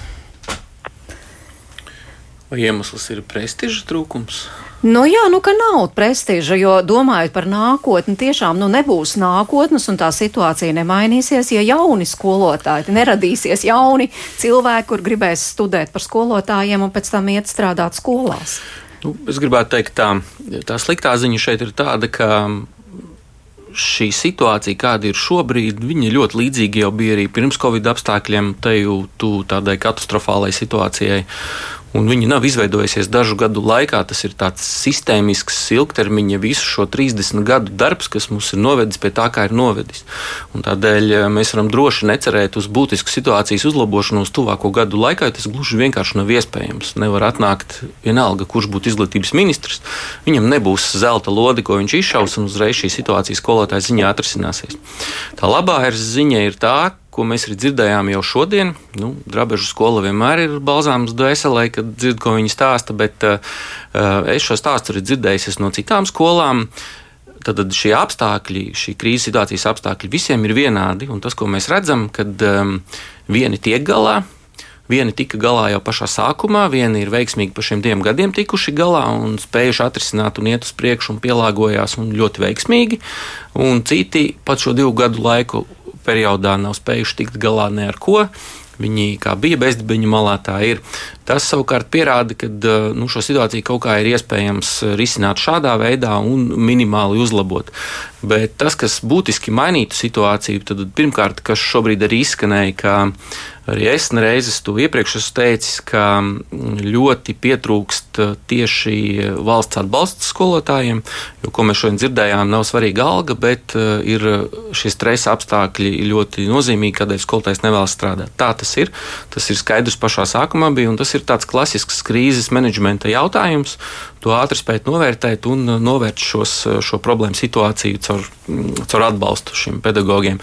Vai iemesls ir prestiža trūkums? Nu, jā, nu, ka nav prestiža, jo domājot par nākotni, tiešām nu, nebūs nākotnes, un tā situācija nemainīsies, ja jauni skolotāji neradīsies, jauni cilvēki, kur gribēs studēt par skolotājiem un pēc tam iet strādāt skolās. Nu, es gribētu teikt, tā, tā sliktā ziņa šeit ir tāda, ka šī situācija, kāda ir šobrīd, viņa ļoti līdzīga jau bija arī pirms Covid apstākļiem, te jau tādai katastrofālai situācijai un viņa nav izveidojusies dažu gadu laikā. Tas ir tāds sistēmisks, ilgtermiņa, visu šo 30 gadu darbs, kas mums ir novedis pie tā, kā ir novedis. Un tādēļ eh, mēs varam droši necerēt uz būtisku situācijas uzlabošanu uz tuvāko gadu laikā, jo tas gluži vienkārši nav iespējams. Nevar atnākt vienalga, kurš būtu izglītības ministrs. Viņam nebūs zelta lodi, ko viņš izšaus, un uzreiz šī situācija skolotāja ziņā atrisināsies. Tā labā ziņa ir tā, ko mēs arī dzirdējām jau šodien. Nu, Drabežu skola vienmēr ir balzāms dvēselē, kad dzird, ko viņi stāsta, bet uh, es šo stāstu arī dzirdēju no citām skolām. Tad šie apstākļi, šī krīzes situācijas apstākļi visiem ir vienādi. Tas, ko mēs redzam, kad um, vieni tiek galā, Vieni tika galā jau pašā sākumā, vieni ir veiksmīgi pa šiem diviem gadiem tikuši galā un spējuši atrisināt un iet uz priekšu un pielāgojās un ļoti veiksmīgi. Un citi pat šo divu gadu laiku periodā nav spējuši tikt galā ne ar ko. Viņi kā bija bezdibeņu malā, tā ir. Tas savukārt pierāda, ka nu, šo situāciju kaut kā ir iespējams risināt šādā veidā un minimāli uzlabot. Bet tas, kas būtiski mainītu situāciju, tad pirmkārt, kas šobrīd arī izskanēja, ka Arī es reizes to iepriekš esmu teicis, ka ļoti pietrūkst tieši valsts atbalsta skolotājiem, jo, ko mēs šodien dzirdējām, nav svarīga alga, bet ir šie stresa apstākļi ļoti nozīmīgi, kādēļ skolotājs nevēlas strādāt. Tā tas ir. Tas ir skaidrs pašā sākumā bija, un tas ir tāds klasisks krīzes menedžmenta jautājums. To ātri spēt novērtēt un novērst šos, šo problēmu situāciju caur, caur atbalstu šiem pedagogiem.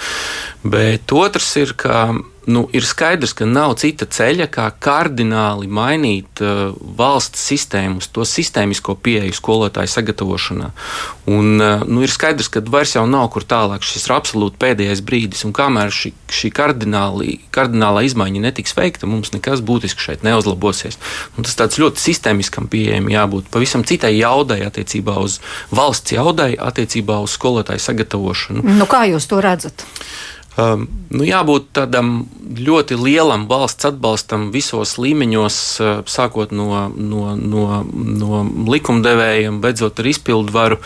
Bet otrs ir, ka nu, ir skaidrs, ka nav cita ceļa, kā kardināli mainīt uh, valsts sistēmu, to sistēmisko pieeju skolotāju sagatavošanā. Un, uh, nu, ir skaidrs, ka vairs jau nav kur tālāk. Šis ir absolūti pēdējais brīdis, un kamēr šī, šī kardinālā izmaiņa netiks veikta, mums nekas būtiski šeit neuzlabosies. Un tas tāds ļoti sistēmiskam pieejam jābūt pavisam citai jaudai attiecībā uz valsts jaudai, attiecībā uz skolotāju sagatavošanu. Nu, kā jūs to redzat? Um, nu, jābūt tādam ļoti lielam valsts atbalstam visos līmeņos, uh, sākot no, no, no, no likumdevējiem, beidzot ar izpildu varu,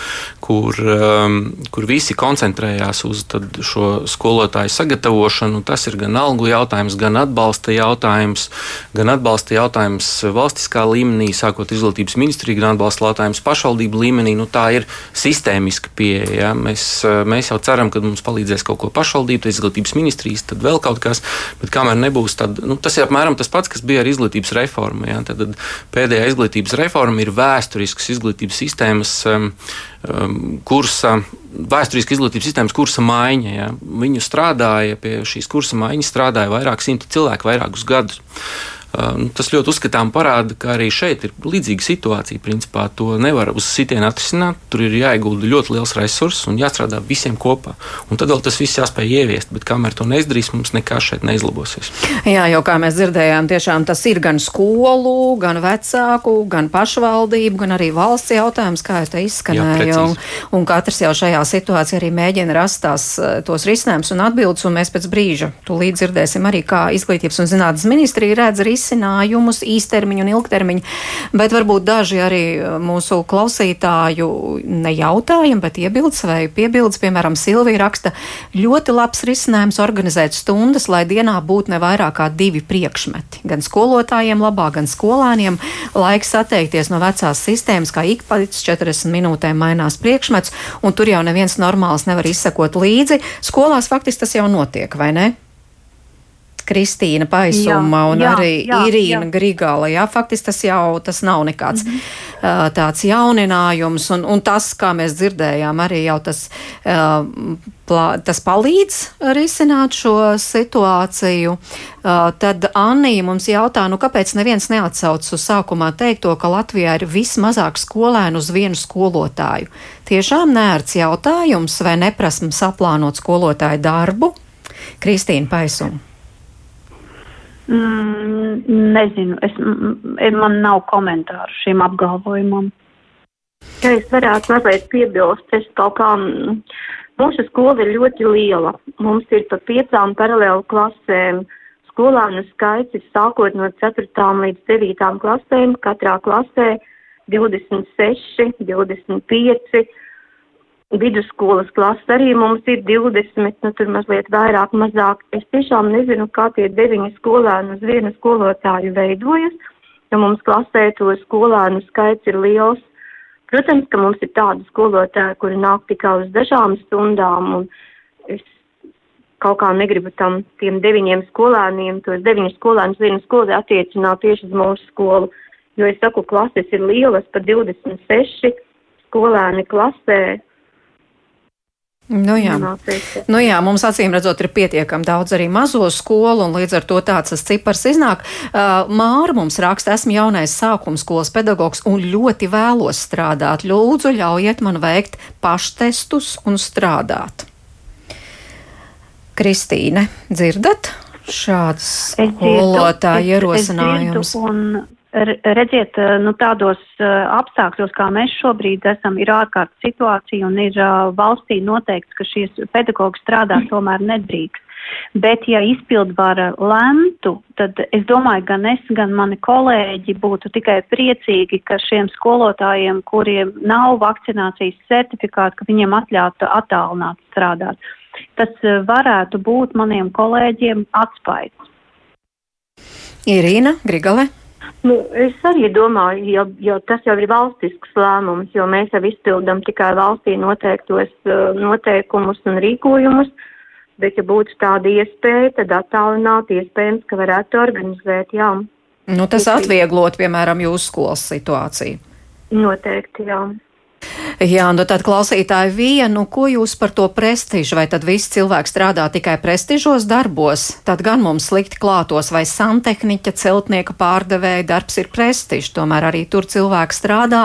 kur, um, kur visi koncentrējās uz šo skolotāju sagatavošanu. Tas ir gan algu jautājums, gan atbalsta jautājums, gan atbalsta jautājums valstiskā līmenī, sākot izglītības ministrija, gan atbalsta jautājums pašvaldību līmenī. Nu, tā ir sistēmiska pieeja. Ja? Mēs, uh, mēs jau ceram, ka mums palīdzēs kaut ko pašvaldību izglītības ministrijas, tad vēl kaut kas. Bet kamēr nebūs, tad nu, tas ir apmēram tas pats, kas bija ar izglītības reformu. Ja? Tad, tad pēdējā izglītības reforma ir vēsturisks izglītības sistēmas um, um, kursa. Vēsturiski izglītības sistēmas kursa maiņa. Ja. Viņu strādāja pie šīs kursa maiņas, strādāja vairāk simti cilvēku, vairākus gadus. Nu, tas ļoti uzskatām parāda, ka arī šeit ir līdzīga situācija. Principā to nevar uz sitienu atrisināt. Tur ir jāiegulda ļoti liels resurss un jāstrādā visiem kopā. Un tad vēl tas viss jāspēj ieviest, bet kamēr to neizdarīs, mums nekas šeit neizlabosies. Jā, jau kā mēs dzirdējām, tiešām tas ir gan skolu, gan vecāku, gan pašvaldību, gan arī valsts jautājums, kā jau te izskanēja. Jā, un, un katrs jau šajā situācijā arī mēģina rast tās, tos risinājumus un atbildes, un mēs pēc brīža tūlīt dzirdēsim arī, kā izglītības un zinātnes ministrija redz risinājumus risinājumus īstermiņu un ilgtermiņu, bet varbūt daži arī uh, mūsu klausītāju nejautājumi, bet iebildes vai piebildes, piemēram, Silvija raksta, ļoti labs risinājums organizēt stundas, lai dienā būtu ne vairāk kā divi priekšmeti. Gan skolotājiem labāk, gan skolēniem laiks atteikties no vecās sistēmas, kā ik pēc 40 minūtēm mainās priekšmets, un tur jau neviens normāls nevar izsekot līdzi. Skolās faktiski tas jau notiek, vai ne? Kristīna Paisuma jā, un jā, arī jā, Irīna jā. Grigala. Jā, faktiski tas jau tas nav nekāds mm -hmm. tāds jauninājums, un, un tas, kā mēs dzirdējām, arī jau tas, plā, tas palīdz risināt šo situāciju. Tad Annija mums jautā, nu kāpēc neviens neatsauc uz sākumā teikto, ka Latvijā ir vismazāk skolēnu uz vienu skolotāju. Tiešām nērts jautājums, vai neprasam saplānot skolotāju darbu? Kristīna Paisuma. Mm, nezinu, es, man nav komentāru šim apgalvojumam. Ja es varētu mazliet piebilst, es kaut kā, mūsu skola ir ļoti liela. Mums ir pa piecām paralēlu klasēm. Skolānu skaits ir sākot no 4. līdz 9. klasēm, katrā klasē 26, 25 vidusskolas klases arī mums ir 20, nu tur mazliet vairāk, mazāk. Es tiešām nezinu, kā tie deviņi skolēni uz vienu skolotāju veidojas, jo mums klasē to skolēnu skaits ir liels. Protams, ka mums ir tādi skolotāji, kuri nāk tikai uz dažām stundām, un es kaut kā negribu tam tiem deviņiem skolēniem, tos deviņus skolēnus vienu skolu attiecināt tieši uz mūsu skolu, jo es saku, klases ir lielas, pa 26 skolēni klasē, Nu jā. nu jā, mums acīm redzot, ir pietiekami daudz arī mazo skolu, un līdz ar to tāds tas cipars iznāk. Uh, Māra mums raksta, esmu jaunais sākums skolas pedagogs un ļoti vēlos strādāt. Lūdzu, ļaujiet man veikt paštestus un strādāt. Kristīne, dzirdat šāds skolotāja ierosinājums? Un redziet, eh, nu, tādos eh, apstākļos, kā mēs šobrīd esam, ir ārkārtas situācija un ir eh, valstī noteikts, ka šīs pedagogi strādā *clears throat* tomēr nedrīkst. Bet, ja izpildvara lemtu, tad es domāju, gan es, gan mani kolēģi būtu tikai priecīgi, ka šiem skolotājiem, kuriem nav vakcinācijas certifikāta, ka viņiem atļautu attālināt strādāt. Tas varētu būt maniem kolēģiem atspaids. Irīna Grigale. Nu, es arī domāju, jo, jo tas jau ir valstisks lēmums, jo mēs jau izpildam tikai valstī noteiktos uh, noteikumus un rīkojumus, bet ja būtu tāda iespēja, tad attālināt iespējams, ka varētu organizēt, jā. Nu, tas atvieglot, piemēram, jūsu skolas situāciju. Noteikti, jā. Jā, nu tad klausītāji vienu, ko jūs par to prestižu, vai tad visi cilvēki strādā tikai prestižos darbos, tad gan mums slikti klātos, vai santehniķa, celtnieka pārdevēja darbs ir prestižs, tomēr arī tur cilvēki strādā,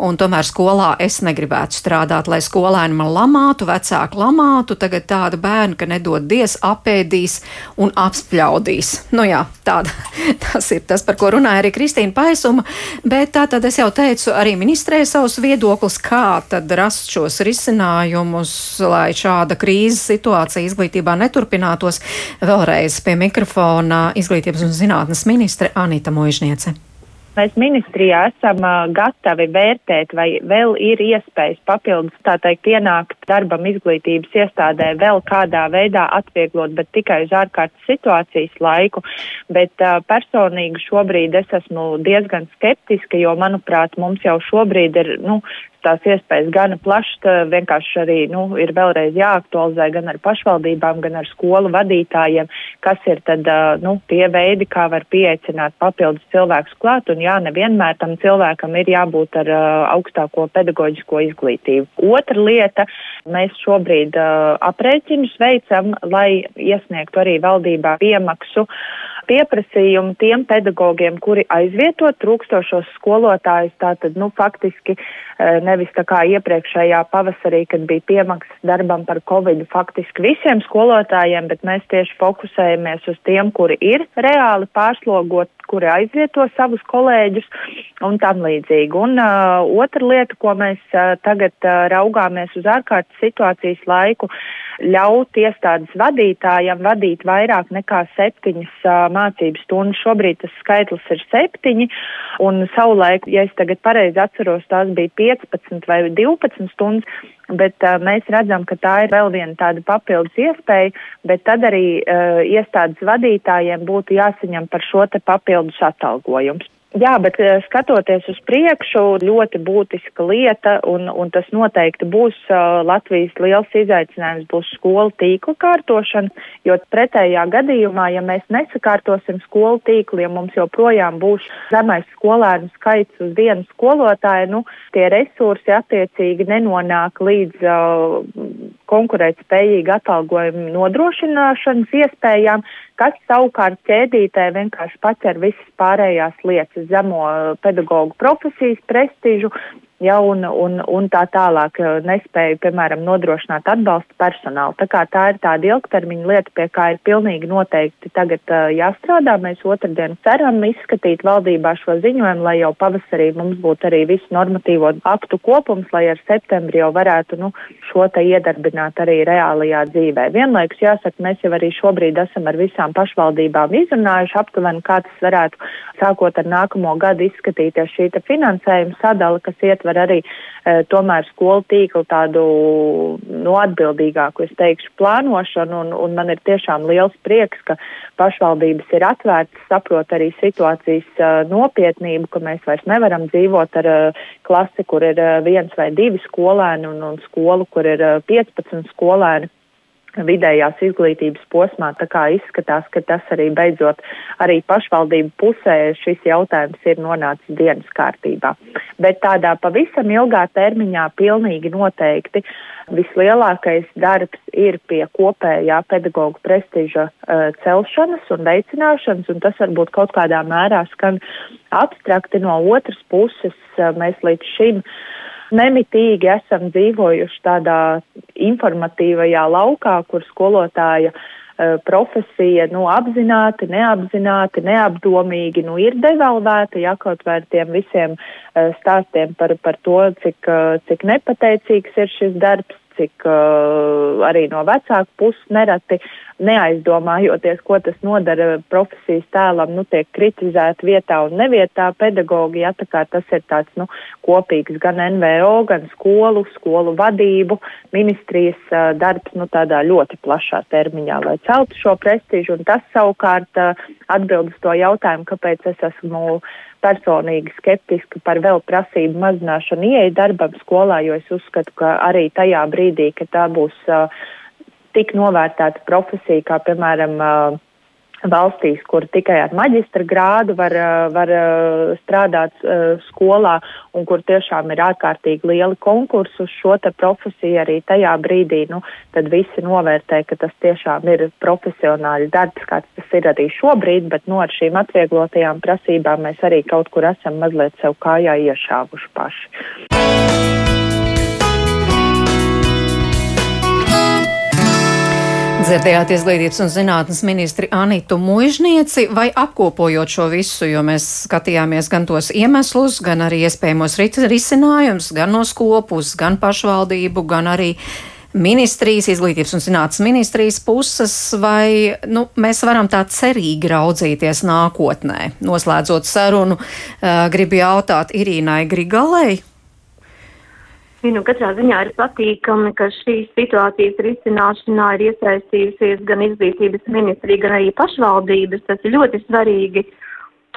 un tomēr skolā es negribētu strādāt, lai skolēni man lamātu, vecāki lamātu, tagad tāda bērna, ka nedod dies, apēdīs un apspļaudīs. Nu jā, tāda, *laughs* tas ir tas, par ko runāja arī Kristīna Paisuma, bet tā tad es jau teicu, arī ministrē savus viedoklis, kā kā tad rast šos risinājumus, lai šāda krīzes situācija izglītībā neturpinātos. Vēlreiz pie mikrofona izglītības un zinātnes ministre Anita Moižniece. Mēs ministrijā esam gatavi vērtēt, vai vēl ir iespējas papildus, tā teikt, ienākt darbam izglītības iestādē vēl kādā veidā atvieglot, bet tikai uz ārkārtas situācijas laiku. Bet uh, personīgi šobrīd es esmu diezgan skeptiska, jo, manuprāt, mums jau šobrīd ir, nu, tās iespējas gana plašas, ka vienkārši arī nu, ir vēlreiz jāaktualizē gan ar pašvaldībām, gan ar skolu vadītājiem, kas ir tad nu, tie veidi, kā var pieaicināt papildus cilvēkus klāt. Un jā, nevienmēr tam cilvēkam ir jābūt ar augstāko pedagoģisko izglītību. Otra lieta, mēs šobrīd aprēķinus veicam, lai iesniegtu arī valdībā piemaksu pieprasījumu tiem pedagogiem, kuri aizvieto trūkstošos skolotājus. Tātad, nu, faktiski nevis tā kā iepriekšējā pavasarī, kad bija piemaksas darbam par covid, faktiski visiem skolotājiem, bet mēs tieši fokusējamies uz tiem, kuri ir reāli pārslogot, kuri aizvieto savus kolēģus un tam līdzīgi. Un uh, otra lieta, ko mēs uh, tagad uh, raugāmies uz ārkārtas situācijas laiku, ļaut iestādes vadītājam vadīt vairāk nekā septiņas uh, mācības stundas. Šobrīd tas skaitlis ir septiņi, un savulaik, ja es tagad pareizi atceros, tās bija 15 vai 12 stundas, bet uh, mēs redzam, ka tā ir vēl viena tāda papildus iespēja, bet tad arī uh, iestādes vadītājiem būtu jāsaņem par šo te papildus atalgojums. Jā, bet eh, skatoties uz priekšu, ļoti būtiska lieta, un, un tas noteikti būs uh, Latvijas liels izaicinājums, būs skolu tīkla kārtošana, jo pretējā gadījumā, ja mēs nesakārtosim skolu tīklu, ja mums joprojām būs zemais skolēnu skaits uz vienu skolotāju, nu, tie resursi attiecīgi nenonāk līdz uh, konkurētspējīga atalgojuma nodrošināšanas iespējām, kas savukārt ķēdītē vienkārši paķer visas pārējās lietas, zemo pedagoģu profesijas prestižu, ja, un, un, un tā tālāk eh, nespēja, piemēram, nodrošināt atbalstu personālu. Tā kā tā ir tāda ilgtermiņa lieta, pie kā ir pilnīgi noteikti tagad uh, jāstrādā. Mēs otrdien ceram izskatīt valdībā šo ziņojumu, lai jau pavasarī mums būtu arī visu normatīvo aktu kopums, lai ar septembri jau varētu nu, šo te iedarbināt arī reālajā dzīvē. Vienlaikus jāsaka, mēs jau arī šobrīd esam ar visām pašvaldībām izrunājuši aptuveni, kā tas varētu sākot ar nākamo gadu izskatīties šī finansējuma sadala, kas ietver ietver arī e, tomēr skolu tīklu tādu no atbildīgāku, es teikšu, plānošanu, un, un man ir tiešām liels prieks, ka pašvaldības ir atvērtas, saprot arī situācijas uh, nopietnību, ka mēs vairs nevaram dzīvot ar uh, klasi, kur ir uh, viens vai divi skolēni, un, un skolu, kur ir 15 skolēni vidējās izglītības posmā, tā kā izskatās, ka tas arī beidzot arī pašvaldību pusē šis jautājums ir nonācis dienas kārtībā. Bet tādā pavisam ilgā termiņā pilnīgi noteikti vislielākais darbs ir pie kopējā pedagoģa prestiža uh, celšanas un veicināšanas, un tas varbūt kaut kādā mērā skan abstrakti no otras puses. Uh, mēs līdz šim uh, nemitīgi esam dzīvojuši tādā informatīvajā laukā, kur skolotāja uh, profesija nu, apzināti, neapzināti, neapdomīgi nu, ir devalvēta, ja kaut vai ar tiem visiem uh, stāstiem par, par to, cik, uh, cik nepateicīgs ir šis darbs, cik uh, arī no vecāku puses nereti neaizdomājoties, ko tas nodara profesijas tēlam, nu, tiek kritizēti vietā un nevietā. Pedagogi, ja tā kā tas ir tāds, nu, kopīgs gan NVO, gan skolu, skolu vadību, ministrijas uh, darbs, nu, tādā ļoti plašā termiņā, lai celtu šo prestižu, un tas savukārt uh, atbild uz to jautājumu, kāpēc es esmu personīgi skeptiski par vēl prasību mazināšanu ieeja darbam skolā, jo es uzskatu, ka arī tajā brīdī, ka tā būs uh, tik novērtēta profesija, kā piemēram valstīs, kur tikai ar maģistra grādu var, var strādāt skolā un kur tiešām ir ārkārtīgi lieli konkursi uz šo profesiju arī tajā brīdī, nu, tad visi novērtē, ka tas tiešām ir profesionāļu darbs, kāds tas ir arī šobrīd, bet no nu, ar šīm atvieglotajām prasībām mēs arī kaut kur esam mazliet sev kājā iešāvuši paši. Dzirdējāt izglītības un zinātnes ministri Anitu Mužnieci, vai apkopojot šo visu, jo mēs skatījāmies gan tos iemeslus, gan arī iespējamos risinājumus, gan no skopus, gan pašvaldību, gan arī ministrijas, izglītības un zinātnes ministrijas puses, vai nu, mēs varam tā cerīgi raudzīties nākotnē. Noslēdzot sarunu, gribu jautāt Irīnai Grigalei, Nu, katrā ziņā ir patīkami, ka šīs situācijas risināšanā ir iesaistījusies gan izglītības ministrija, gan arī pašvaldības. Tas ir ļoti svarīgi.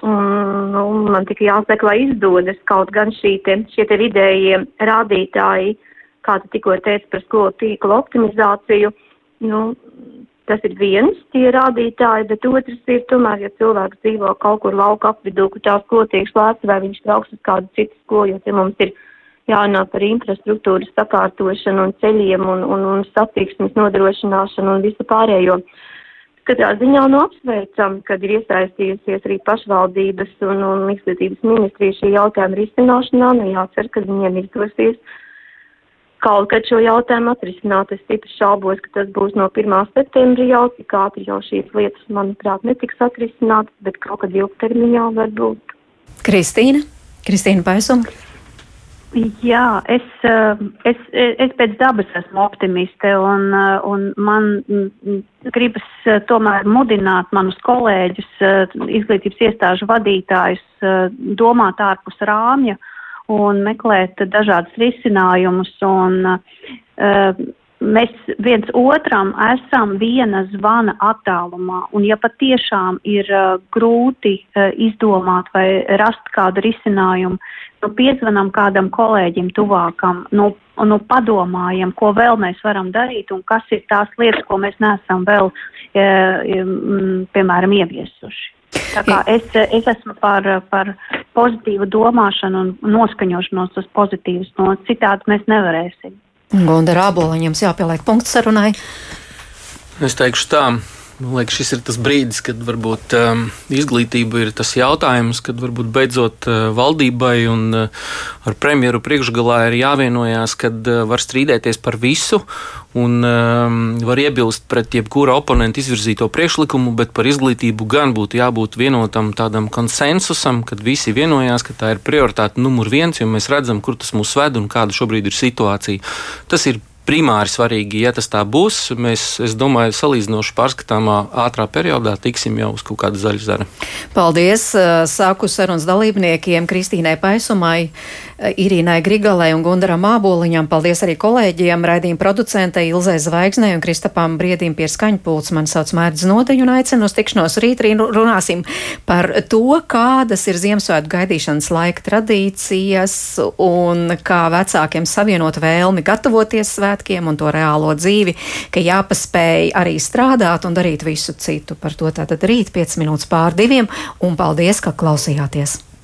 Un, nu, man tikai jāsaka, lai izdodas kaut gan šī te, šie te vidējie rādītāji, kā tu tikko teici par skolu tīklu optimizāciju. Nu, tas ir viens tie rādītāji, bet otrs ir tomēr, ja cilvēks dzīvo kaut kur lauka apvidū, kur tā skola tiek slēgta, vai viņš brauks uz kādu citu skolu, jo te mums ir jārunā par infrastruktūras sakārtošanu un ceļiem un, un, un satiksmes nodrošināšanu un visu pārējo. Katrā ziņā nu apsveicam, kad ir iesaistījusies arī pašvaldības un, un izglītības ministrija šī jautājuma risināšanā. Nu jācer, ka viņiem izdosies kaut kad šo jautājumu atrisināt. Es stipri šaubos, ka tas būs no 1. septembra jau, cik ātri jau šīs lietas, manuprāt, netiks atrisinātas, bet kaut kad ilgtermiņā varbūt. Kristīna, Kristīna Paisuma. Jā, es, eh, es, es pēc dabas esmu optimiste un, eh, un man gribas eh, tomēr mudināt manus kolēģus, izglītības iestāžu vadītājus domāt ārpus rāmja un meklēt dažādus risinājumus un mēs viens otram esam viena zvana attālumā, un ja patiešām ir uh, grūti uh, izdomāt vai rast kādu risinājumu, nu piezvanam kādam kolēģim tuvākam, nu, nu padomājam, ko vēl mēs varam darīt un kas ir tās lietas, ko mēs neesam vēl, uh, piemēram, ieviesuši. Tā kā es, es esmu par, par pozitīvu domāšanu un noskaņošanos uz pozitīvas no citādi mēs nevarēsim. Gunda Rāboliņam jāpieliek punkts sarunai. Es teikšu tā. Man liekas, šis ir tas brīdis, kad varbūt um, izglītība ir tas jautājums, kad varbūt beidzot uh, valdībai un uh, ar premjeru priekšgalā ir jāvienojās, kad uh, var strīdēties par visu un um, var iebilst pret jebkura oponenta izvirzīto priekšlikumu, bet par izglītību gan būtu jābūt vienotam tādam konsensusam, kad visi vienojās, ka tā ir prioritāte numur viens, jo mēs redzam, kur tas mūs ved un kāda šobrīd ir situācija. Tas ir primāri svarīgi. Ja tas tā būs, mēs, es domāju, salīdzinoši pārskatāmā ātrā periodā tiksim jau uz kaut kāda zaļa zara. Paldies! Sāku sarunas dalībniekiem Kristīnai Paisumai, Irīnai Grigalai un Gundaram Āboliņam. Paldies arī kolēģiem, raidījuma producentei Ilzai Zvaigznei un Kristapam Briedim pie skaņpults. Man sauc Mērķis Nodeņu un aicinu uz tikšanos rīt runāsim par to, kādas ir Ziemassvētku gaidīšanas laika tradīcijas un kā vecākiem savienot vēlmi gatavoties svētkiem un to reālo dzīvi, ka jāpaspēj arī strādāt un darīt visu citu. Par to tātad rīt 5 minūtes pār diviem un paldies, ka klausījāties!